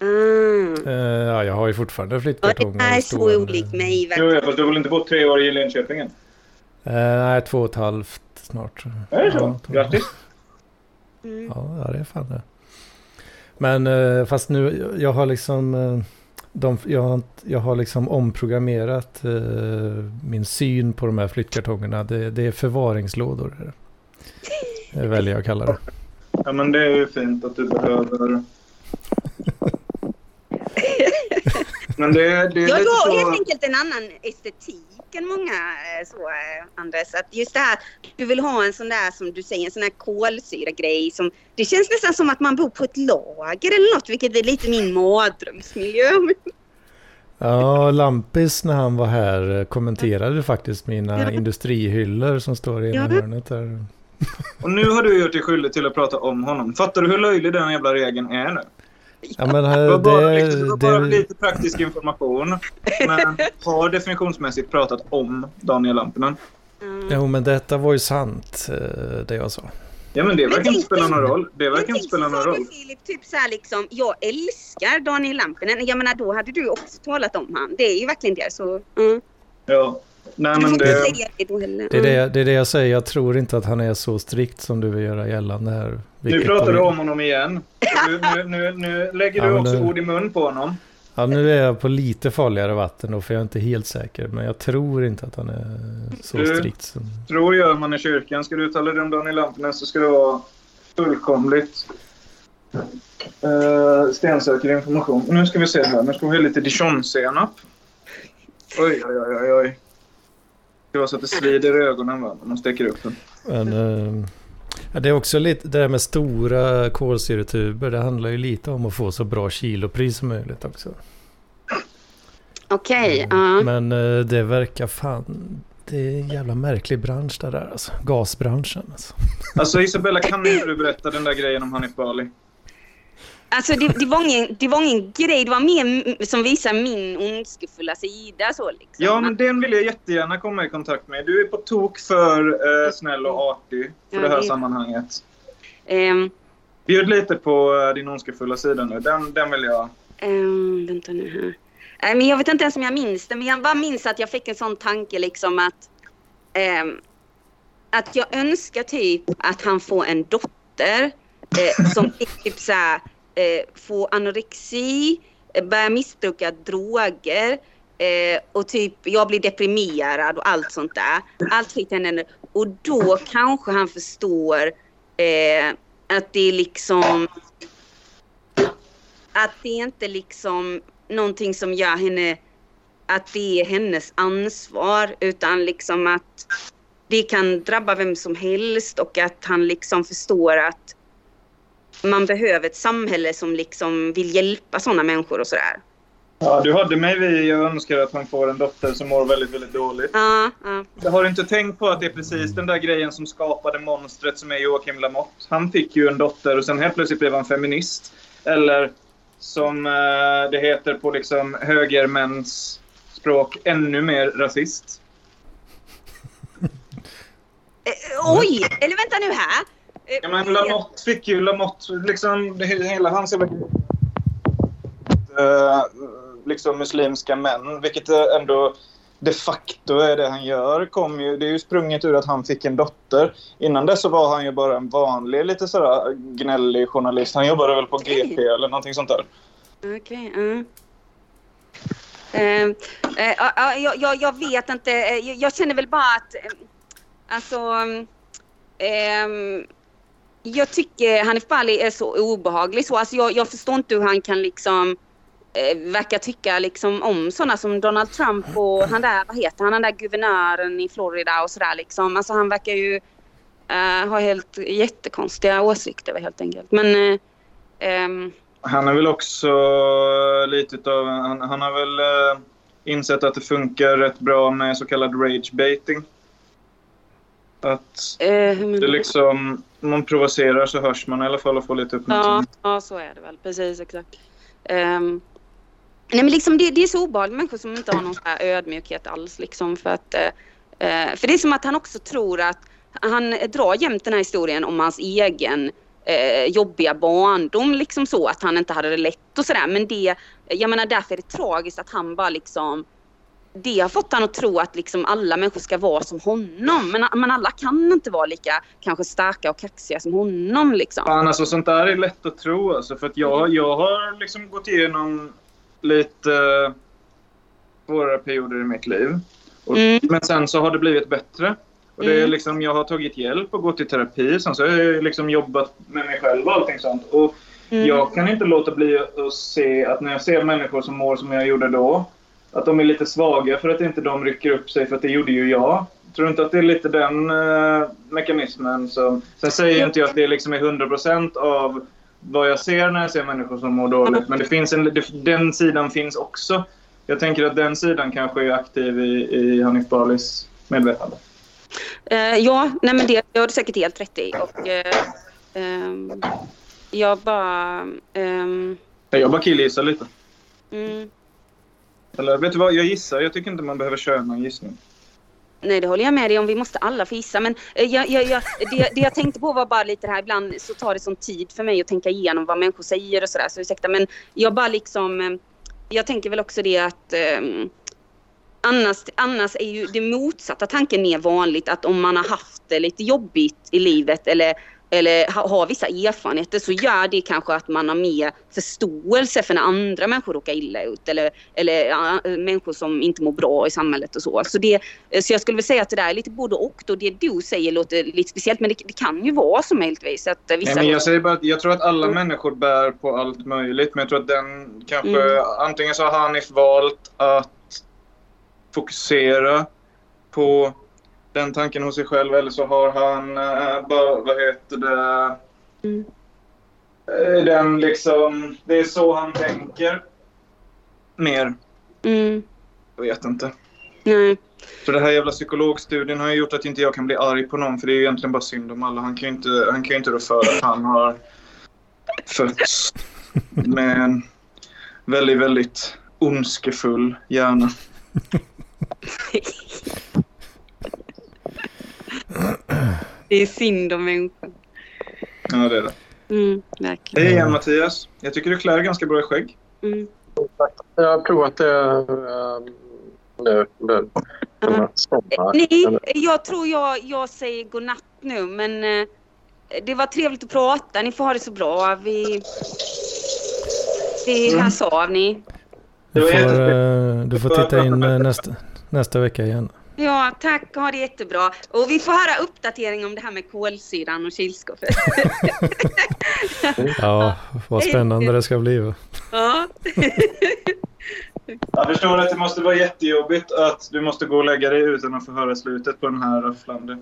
Mm. eh, ja, jag har ju fortfarande flyttkartonger. det är så olikt mig Jo, ja, fast du har väl inte bott tre år i Linköping än? Eh, nej, två och ett halvt snart. Är det så? Ja, Grattis! Mm. Ja, det är fan det. Men fast nu, jag har liksom... De, jag, har, jag har liksom omprogrammerat eh, min syn på de här flyttkartongerna. Det, det är förvaringslådor. Det. Väljer jag att kalla det. Ja, men det är ju fint att du behöver... Men det, det är Ja, lite har så... helt enkelt en annan estetik än många eh, så, eh, Andres. Att just det här, du vill ha en sån där som du säger, en sån här kolsyra-grej. Som, det känns nästan som att man bor på ett lager eller något, vilket är lite min mardrömsmiljö. Ja, Lampis när han var här kommenterade faktiskt mina industrihyllor som står i ena hörnet där. Och nu har du gjort dig skyldig till att prata om honom. Fattar du hur löjlig den jävla regeln är nu? Ja, men Det eh, var bara, det, liksom, det var bara det, lite praktisk information. Men har definitionsmässigt pratat om Daniel Lampinen. Mm. jo, men detta var ju sant, eh, det jag sa. Ja, men det Men verkar inte spela någon roll. Det verkar inte spela så någon roll. Filip, typ så här liksom, jag älskar Daniel Lampinen. Jag menar då hade du också talat om han. Det är ju verkligen det. Så, mm. Ja. Nej, Du men det... det heller. Det är Mm. det, det är det jag säger, jag tror inte att han är så strikt som du vill göra gällande här. Nu pratar du om honom igen. Nu, nu, nu, nu lägger Ja, du också det- ord i mun på honom. Ja, nu är jag på lite farligare vatten då, för jag är inte helt säker. Men jag tror inte att han är så Du- strikt. Som... Tror gör man i kyrkan. Ska du uttala dig om Daniel Lampinen så ska det vara fullkomligt uh, stensäker information. Nu ska vi se här. Nu ska vi ha lite dijonsenap. Oj, oj, oj, oj. Det var så att det svider i ögonen va? när man steker upp den. Men, eh, det är också lite det där med stora kolsyretuber. Det handlar ju lite om att få så bra kilopris som möjligt också. Okej, ja. Men eh, det verkar fan... Det är en jävla märklig bransch det där alltså. Gasbranschen alltså. Alltså Isabella, kan inte du berätta den där grejen om Hanif Bali? Alltså det, det, var ingen, det var ingen grej, det var mer som visar min ondskefulla sida så liksom. Ja, men den vill jag jättegärna komma i kontakt med. Du är på tok för eh, snäll och artig för Ja, det här det- sammanhanget. Ehm, Bjud lite på eh, din ondskefulla sida nu. Den, den vill jag... ehm, vänta nu här. Nej, men jag vet inte ens om jag minns det, men jag bara minns att jag fick en sån tanke liksom att ehm, att jag önskar typ att han får en dotter eh, som typ så Eh, få eh, anorexi, börja missbruka droger eh, och typ jag blir deprimerad och allt sånt där. Allt skiten händer. Och då kanske han förstår eh, att det är liksom att det är inte liksom någonting som gör henne att det är hennes ansvar utan liksom att det kan drabba vem som helst och att han liksom förstår att man behöver ett samhälle som liksom vill hjälpa sådana människor och sådär. Ja, du hade mig vid jag önskar att han får en dotter som mår väldigt, väldigt dåligt. Ja, ja. Jag har inte tänkt på att det är precis den där grejen som skapade monstret som är Joakim Lamotte. Han fick ju en dotter och sen helt plötsligt blev han feminist. Eller som eh, det heter på liksom högermäns språk, ännu mer rasist. Eh, oj! Eller vänta nu här. Eh, Ja, men Lamotte fick ju Lamotte, liksom hela hans jävla uh, liksom muslimska män, vilket ändå de facto är det han gör. Kom ju, det är ju sprunget ur att han fick en dotter. Innan dess så var han ju bara en vanlig, lite sådär gnällig journalist. Han jobbade väl på GP eller någonting sånt där. Okej. Eh, eh, ja, ja, jag, jag, vet inte. Eh, Jag, känner väl bara att... eh, Alltså... ehm, jag tycker Hanif Bali är så obehaglig. Så, alltså jag, jag förstår inte hur han kan liksom... Eh, verka tycka liksom om sådana som Donald Trump och han där, vad heter han, den där guvernören i Florida och sådär liksom. Alltså han verkar ju eh, ha helt jättekonstiga åsikter helt enkelt. Men... Eh, um... Han är väl också eh, lite utav... Han, han har väl eh, insett att det funkar rätt bra med så kallad rage baiting. Att eh, det liksom... Om man provocerar så hörs man i alla fall och får lite Ja, uppmärksamhet. ja, så är det väl. Precis, exakt. Ehm, nej, men liksom det, det är så obehagligt människor som inte har någon så här ödmjukhet alls. Liksom, för, att, eh, för det är som att han också tror att han drar jämt den här historien om hans egen eh, jobbiga barndom. Liksom så att han inte hade det lätt och sådär. Men det, jag menar därför är det tragiskt att han bara liksom det har fått han att tro att liksom alla människor ska vara som honom. Men, men alla kan inte vara lika kanske starka och kaxiga som honom. Liksom. Fan, alltså sånt där är lätt att tro alltså. För att jag, jag har liksom gått igenom lite eh, svårare perioder i mitt liv. Och, Mm. Men sen så har det blivit bättre. Och det är Mm. liksom, jag har tagit hjälp och gått i terapi. Sen så har jag liksom jobbat med mig själv och allting sånt. Och Mm. jag kan inte låta bli att se att när jag ser människor som mår som jag gjorde då. Att de är lite svaga för att inte de rycker upp sig för att det gjorde ju jag. Tror du inte att det är lite den eh, mekanismen som... Sen säger inte jag att det liksom är 100% av vad jag ser när jag ser människor som mår dåligt. Men det finns en, det, den sidan finns också. Jag tänker att den sidan kanske är aktiv i, i Hanif Balis medvetande. Eh, ja, nej men det, det har du säkert helt rätt i. Och, eh, ehm, jag bara... ehm, Jag bara killgissar lite. mm, eller vet du vad, jag gissar. Jag tycker inte man behöver köra någon gissning. nej, det håller jag med dig om. Vi måste alla få gissa. Men eh, jag, jag, jag, det, det jag tänkte på var bara lite det här. Ibland så tar det sån tid för mig att tänka igenom vad människor säger och sådär. Så ursäkta. Men jag bara liksom... Eh, jag tänker väl också det att... ehm, Annars, annars är ju det motsatta tanken mer vanligt att om man har haft det lite jobbigt i livet eller, eller ha- har vissa erfarenheter så gör det kanske att man har mer förståelse för när andra människor råkar illa ut eller, eller ja, människor som inte mår bra i samhället och så. Så, det, så jag skulle väl säga att det där är lite både och. Då det du säger låter lite speciellt men det, det kan ju vara så möjligtvis att vissa... Nej, men jag säger bara att jag tror att alla Mm. människor bär på allt möjligt. Men jag tror att den kanske... Mm. Antingen så har Hanif valt att fokusera på den tanken hos sig själv eller så har han eh, bara, vad heter det, Mm. Eh, den liksom, det är så han tänker. Mer. Mm. Jag vet inte. Nej. Så det här jävla psykologstudien har ju gjort att inte jag kan bli arg på någon för det är egentligen bara synd om alla. Han kan ju inte, han kan ju inte rå för att han har fötts med en väldigt, väldigt ondskefull hjärna. Det är synd om människan. Ja, det är det. Mm, verkligen. Hej igen Mattias. Jag tycker du klär ganska bra i skägg. Mm. Jag har provat det äh, nu. Nej, jag tror jag, jag säger godnatt nu men eh, det var trevligt att prata. Ni får ha det så bra. Vi, vi Mm. hörs av ni. Du får, eh, du får titta in eh, nästa, nästa vecka igen. Ja, tack. Ha det jättebra. Och vi får höra uppdatering om det här med kolsyran och kylskåpet. Ja, vad spännande det ska bli. ja. Jag förstår att det måste vara jättejobbigt att du måste gå och lägga dig utan att få höra slutet på den här rafflande.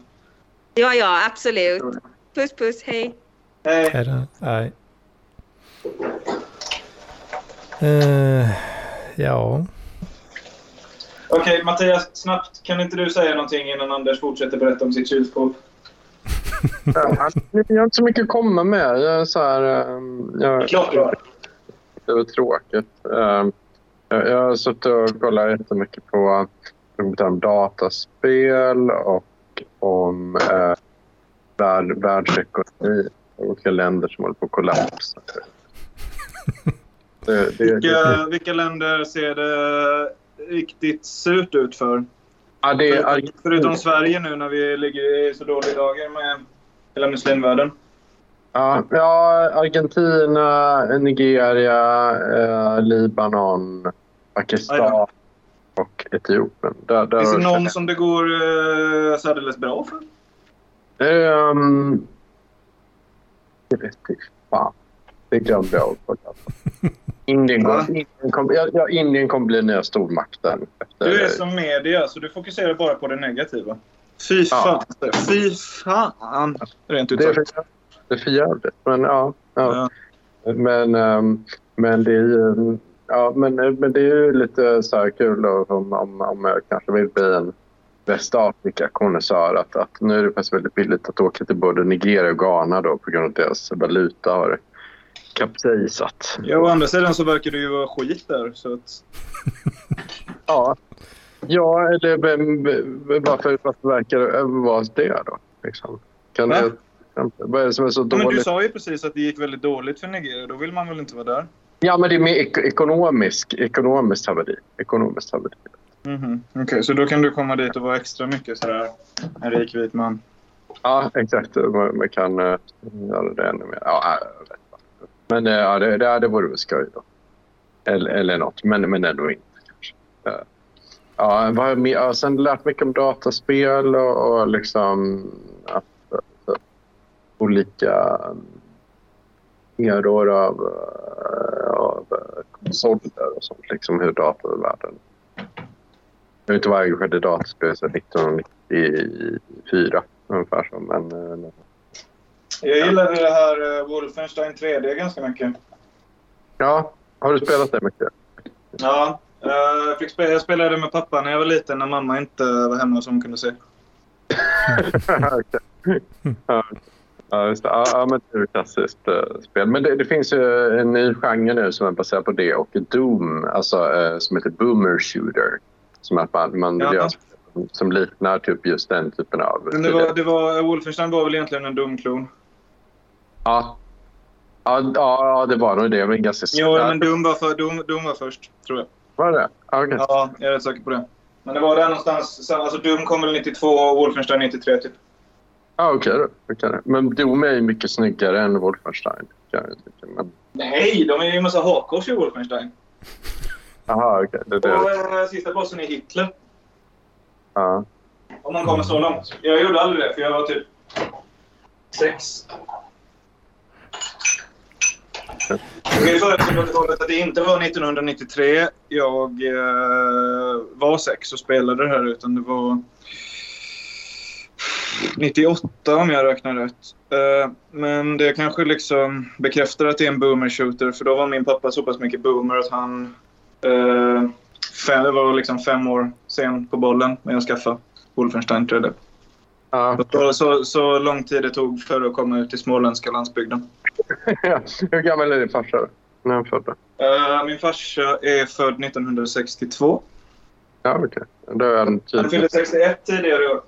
ja, ja, absolut. Puss, puss. Hej. Hej. Är det? Nej. Eh, ja, Okej, Mattias, snabbt. Kan inte du säga någonting innan Anders fortsätter berätta om sitt kylskåp? Ja, jag har inte så mycket att komma med. Jag är så här... ähm, Jag, Klart du har. det var tråkigt. Ähm, Jag, jag har suttit och kollat jättemycket på om dataspel och om äh, värld, världsekonomi olika länder som håller på att kollapsa. Det, det, Vilka, vilka länder ser det riktigt surt ut för? ja, det är Argentina. förutom Sverige nu när vi ligger i så dåliga dagar med hela muslimvärlden. Ja, ja, Argentina, Nigeria, eh, Libanon, Pakistan Ja, och Etiopien. Där, där Finns det någon som det går uh, särdeles bra för? Ehm, det vet inte fan. Det glömde jag på. Indien, går, Indien, kom, ja, ja, Indien kommer bli nya stormakten. Efter, Du är som media, så du fokuserar bara på det negativa. Fy Ja. fan. Fy fan. Rent ut det, är det är för jävligt. Men ja. ja. Ja. Men, ehm, men det är ju... Ja, men, men det är ju lite så här kul då, om, om, om jag kanske vill bli en Västafrika-konnässör att, att nu är det faktiskt väldigt billigt att åka till både Nigeria och Ghana då på grund av att deras valuta har kapsejsat. Ja, å andra sidan så verkar det ju vara skit där. Så att... Ja, ja eller varför, varför verkar det vara det då? Liksom? Kan det, vad är det som är så Ja, men du dåligt? sa ju precis att det gick väldigt dåligt för Nigeria. Då vill man väl inte vara där? Ja, men det är mer ek- ekonomisk, ekonomiskt haveri. Ekonomiskt haveri. Mhm. Okej, så då kan du komma dit och vara extra mycket sådär en rik vit man. Ja, exakt. Man, man kan uh, göra det ännu mer. Ja, jag vet inte. Men eh, ja, det, det, det vore väl skoj då. Eller, eller något, men, men ändå inte kanske. Eh, ja, vad har jag mer? Sen lärt mycket om dataspel och, och liksom att, att, olika eror av, av konsoler och sånt. Liksom hur datorvärlden... Jag har inte varit engagerad i dataspel sedan 1994 ungefär så. Men, jag gillade det här uh, Wolfenstein 3D ganska mycket. ja, har du spelat det mycket? Ja, eh, jag, fick spela, jag spelade med pappa när jag var liten när mamma inte var hemma som kunde se. Ja, ja, just det. Ja, men det är ett klassiskt uh, spel. Men det, det finns ju en ny genre nu som är baserad på det och Doom, alltså, uh, som heter Boomer Shooter. Som att man, man Ja. gör som liknar typ just den typen av... Men det var, det var, Wolfenstein var väl egentligen en dum klon. Ja. Ja, ja, det var nog det. Men ganska Jo, men Doom var, för, Doom, Doom var först, tror jag. Var det? Ja, okej. Ja, jag är rätt säker på det. Men det var där någonstans. så- Alltså Doom kom väl 92 och Wolfenstein 93 typ. Ja, okej. Okej då. Men Doom är ju mycket snyggare än Wolfenstein. Men, Nej, de är ju en massa hakkors i Wolfenstein. aha, okej. Det, Och det, äh, sista bossen är Hitler. ja. Om man kommer så långt. Jag gjorde aldrig det, för jag var typ sex. Jag föra till protokollet att det inte var 1993 jag eh, var sex och spelade det här, utan det var 98 om jag räknar rätt. Eh, men det kanske liksom bekräftar att det är en boomer shooter för då var min pappa så pass mycket boomer att han eh, fem, var liksom fem år sen på bollen när jag skaffade Wolfenstein 3D. Ja. Så, så, så lång tid det tog för att komma ut i småländska landsbygden. Hur gammal är din farsa? När han födda? Eh, min farsa är född 1962. Ja, okej. Då är han Han tydligt fyllde 61 tidigare i år.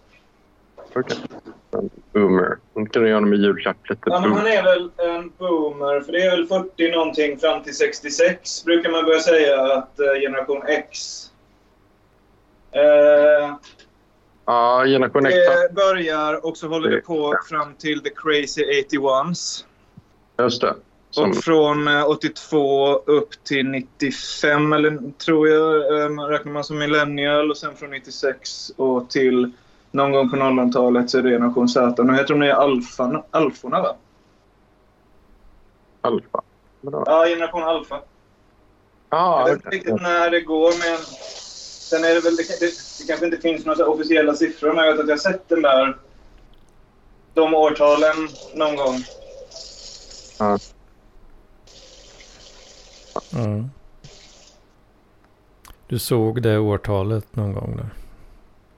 okej. En boomer. Nu kan du göra honom i julklapp lite. Ja, men han är väl en boomer, för det är väl 40 någonting fram till 66 brukar man börja säga att eh, generation X. Eh, Ja, generation X. det börjar och så håller det på fram till the crazy 81s. Just det. Som, Och från eh, 82 upp till 95, eller tror jag, eh, räknar man som millennial. Och sen från 96 och till någon gång på 00-talet så är det generation Z. Nu heter de nya alfa, alforna, va? alfa. Bra. Ja, generation alfa. Ja, Jag vet inte riktigt när det går, men sen är det väl... Det, det, det kanske inte finns några officiella siffror, men jag vet att jag har sett den där... De årtalen någon gång. Ja. Mm. Du såg det årtalet någon gång där?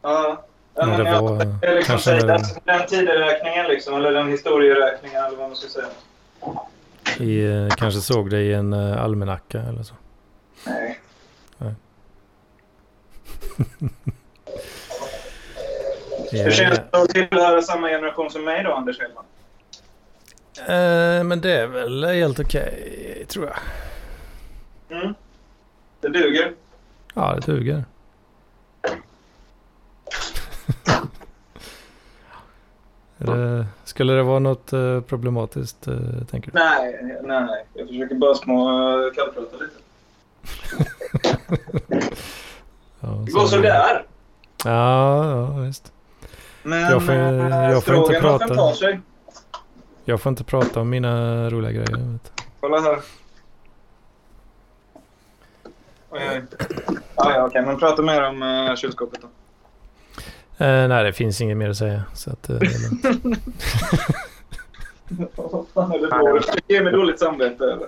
Ja. Ja, men det jag- var, liksom kanske säga, alltså, den tideräkningen, liksom, eller den historieräkningen, eller vad man ska säga. I, eh, kanske såg det i en uh, almanacka eller så. Nej. Hur känns det att tillhöra samma generation som mig då, Anders Hedman? Eh, men det är väl helt okej, tror jag. Mm. Det duger. Ja, det duger. Det, skulle det vara något eh, problematiskt, eh, tänker du? Nej, nej. Jag försöker bara små uh, kallprata lite. Ja, Det går sådär. Ja, ja, visst. Men Jag får- eh, jag får inte stroganoffen prata. tar sig. Jag får inte prata om mina roliga grejer. Du. Kolla här. Oj, oj. Ja, ja, okej. Men prata mer om uh, kylskåpet då. Eh, nej, det finns inget mer att säga. Så att, eh, det är lugnt. Vad fan är det dåligt? Det ger mig dåligt samvete. Eller?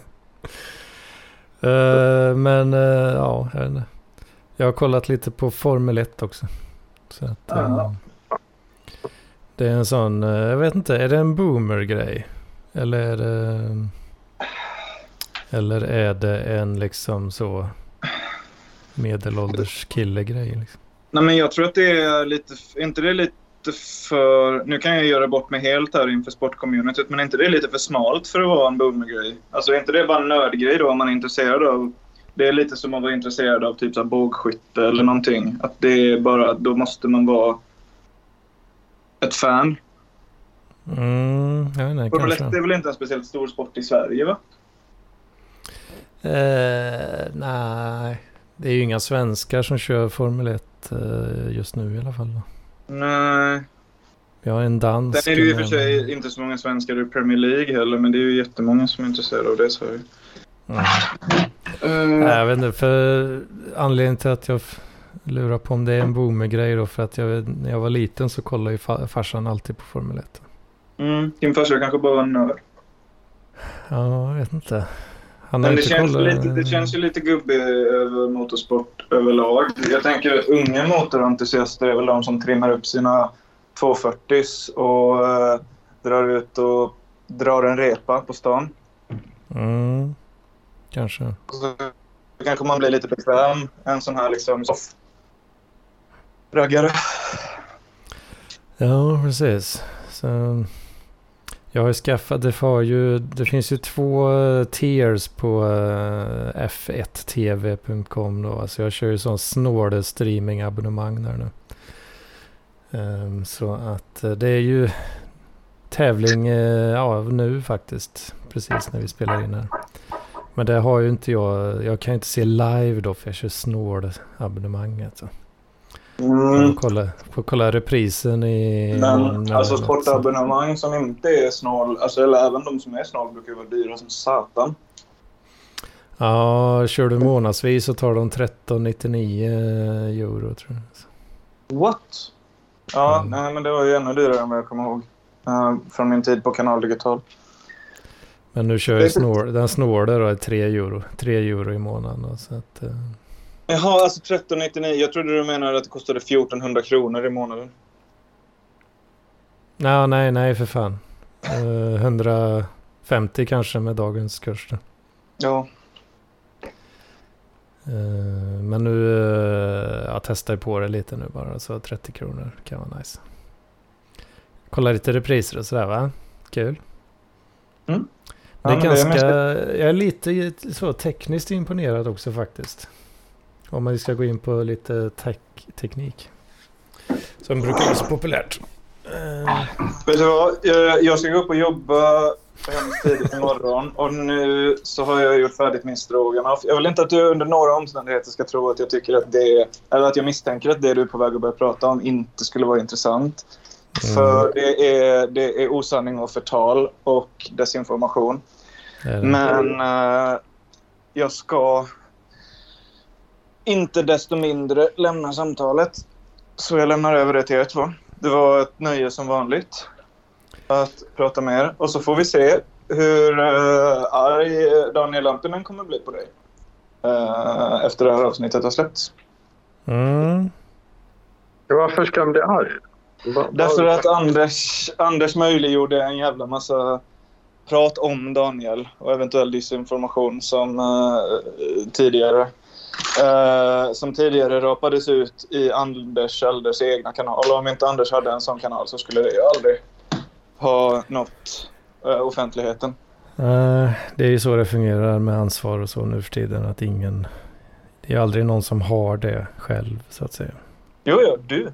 Eh, men eh, ja, jag, vet inte. jag har kollat lite på Formel 1 också. Så att, eh, Ja det är en sån, eh, jag vet inte, är det en boomer-grej? Eller är det, eller är det en liksom så medelålders kille-grej? Liksom? Nej, men jag tror att det är lite... inte det lite för... Nu kan jag göra bort mig helt här inför sportcommunityt, men är inte det lite för smalt för att vara en boomergrej? Alltså är inte det bara en nördgrej då om man är intresserad av... Det är lite som att vara intresserad av typ så bågskytte eller någonting. Att det är bara... Då måste man vara ett fan. Mm, jag vet inte, Formel 1 kanske. är väl inte en speciellt stor sport i Sverige, va? Eh, nej, det är ju inga svenskar som kör Formel 1 eh, just nu i alla fall. Nej. Vi har en dansk. Sen är det ju i och för sig inte så många svenskar i Premier League heller, men det är ju jättemånga som är intresserade av det Sverige. Mm. Uh, Nej, jag vet inte, för anledningen till att jag lurar på om det är en boomer-grej då, för att jag, när jag var liten så kollade ju fa- farsan alltid på Formel 1. mm, din farsa kanske bara var en nörd. Ja, jag vet inte. Han Men det känns, kollat... lite, det känns ju lite gubbig över motorsport överlag. Jag tänker unga motorentusiaster är väl de som trimmar upp sina 240s och eh, drar ut och drar en repa på stan. Mm, kanske. Så kanske man blir lite bekväm. En sån här liksom soft raggare. Ja, precis. Så, jag har ju skaffat, det, har ju, det finns ju två eh, tiers på eh, f1tv.com då. Alltså jag kör ju sån snål streamingabonnemang där nu. Ehm, så att eh, det är ju tävling ja, nu faktiskt. Precis när vi spelar in här. Men det har ju inte jag. Jag kan ju inte se live då för jag kör snål abonnemanget. Så. Alltså. Jag Mm. får kolla, får kolla reprisen i... Men alltså så- sportabonnemang som inte är snål, alltså, eller även de som är snål brukar ju vara dyra som satan. Ja, kör du månadsvis så tar de 13,99 euro tror jag. What? Ja, Mm. nej, men det var ju ännu dyrare än vad jag kommer ihåg. Eh, från min tid på Kanal Digital. Men nu kör är- snår, den snårde då är 3 euro. 3 euro i månaden. Då, så att, eh, Jaha, alltså 1399. Jag trodde du menade att det kostade 1400 kronor i månaden. nej, nej, nej för fan. Eh, 150 kanske med dagens kurs. Då. Ja. Eh, men nu, eh, jag testar på det lite nu bara. Så 30 kronor kan vara nice. Kolla lite repriser och sådär va? Kul. Mm. Det är men det är ganska, mest- jag är lite så tekniskt imponerad också faktiskt. Om man ska gå in på lite tech, teknik. Som brukar vara så populärt. Eh, Vet du vad? Jag, ska gå upp och jobba hemskt tidigt imorgon. Och nu så har jag gjort färdigt min stroganoff. Jag vill inte att du under några omständigheter ska tro att jag tycker att det eller att jag misstänker att det du är på väg att börja prata om inte skulle vara intressant. Mm. För det är, det är osanning och förtal och desinformation. Men eh, jag ska inte desto mindre lämna samtalet. Så jag lämnar över det till er två. Det var ett nöje som vanligt att prata med er. Och så får vi se hur uh, arg Daniel Lampinen kommer bli på dig. eh, efter det här avsnittet har släppts. Mm. Varför ska han bli arg? Därför att Anders, Anders möjliggjorde en jävla massa prat om Daniel och eventuell disinformation som eh, tidigare eh, som tidigare rapades ut i Anders Elders egna kanal. Och om inte Anders hade en sån kanal så skulle det ju aldrig ha nått eh, offentligheten. Eh, det är ju så det fungerar med ansvar och så nu för tiden. Att ingen... Det är aldrig någon som har det själv så att säga. Jo, jo, du.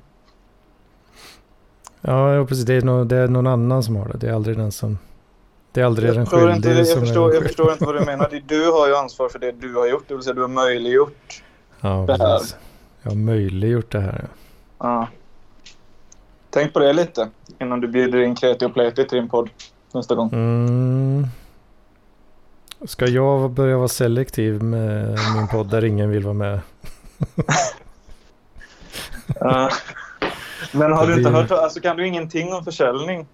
Ja, precis. Det är, nå- det är någon annan som har det. Det är aldrig den som... Det är aldrig den Jag förstår, inte, skyldige jag, som förstår, är jag förstår inte vad du menar. Du har ju ansvar för det du har gjort. Det vill säga du har möjliggjort. Ja, det här. precis. Jag har möjliggjort det här. ja. Ja. Tänk på det lite innan du bjuder in Kreti och Pleti till din podd nästa gång. Mm. Ska jag börja vara selektiv med min podd där ingen vill vara med? Ja. Men har du inte hört, alltså kan du ingenting om försäljning?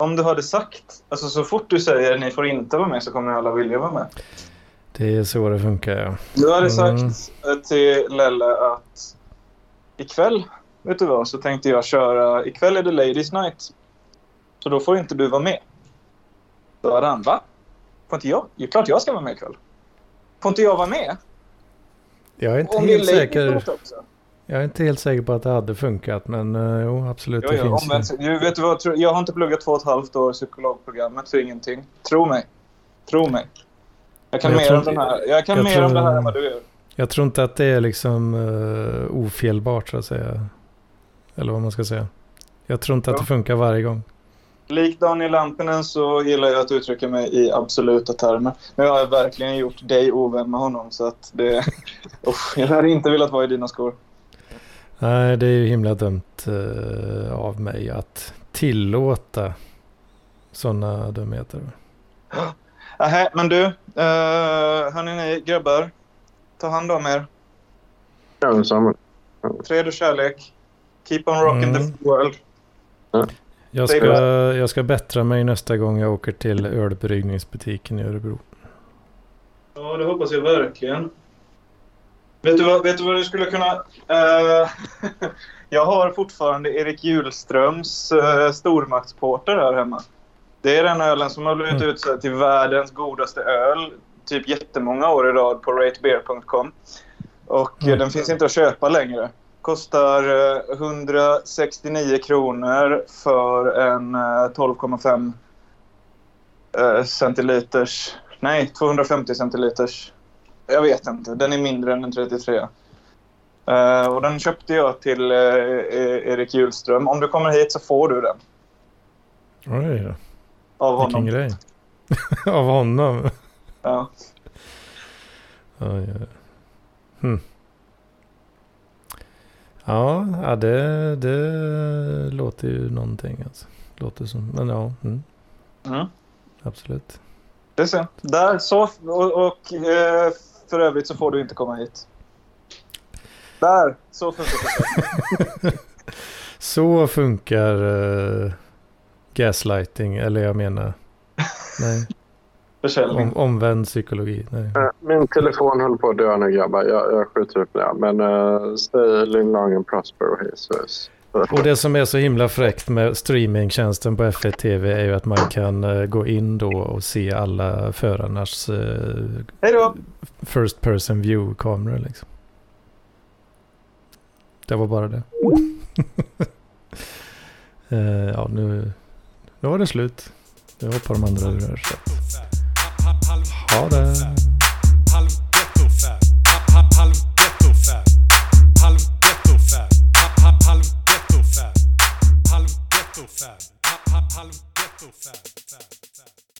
Om du hade sagt, alltså så fort du säger ni får inte vara med så kommer alla vilja vara med. Det är så det funkar ja. Du hade Mm. sagt eh, till Lelle att ikväll, vet du vad, så tänkte jag köra, ikväll är det Ladies Night. Så då får inte du vara med. Då hade han, va? Får inte jag? Det är klart jag ska vara med ikväll. Får inte jag vara med? Jag är inte Om helt säker. Också. Jag är inte helt säker på att det hade funkat. Men uh, jo, absolut. Jo, det jo, finns ju. omvänt, du, vet du vad, jag har inte pluggat två och ett halvt år psykologprogrammet för ingenting. Tro mig. Tro mig. Jag kan jag mer om den här. Jag kan jag mer tror- om det här än vad du gör. Jag tror inte att det är liksom uh, ofelbart så att säga. Eller vad man ska säga. Jag tror inte att Ja. det funkar varje gång. Likt Daniel Lampinen så gillar jag att uttrycka mig i absoluta termer. Jag har verkligen gjort dig ovän med honom så att det... Usch, jag hade inte velat vara i dina skor. Nej, det är ju himla dumt eh, av mig att tillåta sådana dumheter. Nähä, men du. Uh, hörni ni grabbar. Ta hand om er. Ja, detsamma. Fred och kärlek. Keep on rocking Mm. the world. Jag ska, jag ska bättra mig nästa gång jag åker till ölbryggningsbutiken i Örebro. Ja, det hoppas jag verkligen. Vet du vad, vet du, vad du skulle kunna... eh, jag har fortfarande Erik Hjulströms uh, stormaktsporter här hemma. Det är den ölen som har blivit Mm. utsedd till världens godaste öl typ jättemånga år i rad på ratebeer.com. Och eh, Mm. den finns inte att köpa längre. Kostar eh, 169 kronor för en eh, 12,5 eh, centiliters... Nej, 250 centiliters. Jag vet inte. Den är mindre än en 33. Eh, och den köpte jag till E- Erik Hjulström. Om du kommer hit så får du den. Oj Av vilken honom. grej. Av honom. Ja. Oj, oj. Hmm. Ja, ja det, det låter ju någonting alltså. Låter som, men ja, mm, Mm. absolut. Det ser. Där, så. Och, och eh, för övrigt så får du inte komma hit. Där, så funkar det. Så funkar uh, gaslighting, eller jag menar, nej, Försäljning. om, omvänd psykologi. Nej. Eh, Min telefon höll på att dö nu grabbar. Jag, jag skjuter upp det. Men uh, stay Long and prosper hej. Och det som är så himla fräckt med streamingtjänsten på F1 TV är ju att man kan eh, gå in då och se alla förarnas eh, first person view-kameror liksom. Det var bara det. Eh, ja, nu, nu var det slut. Nu hoppar de andra ur Ha det!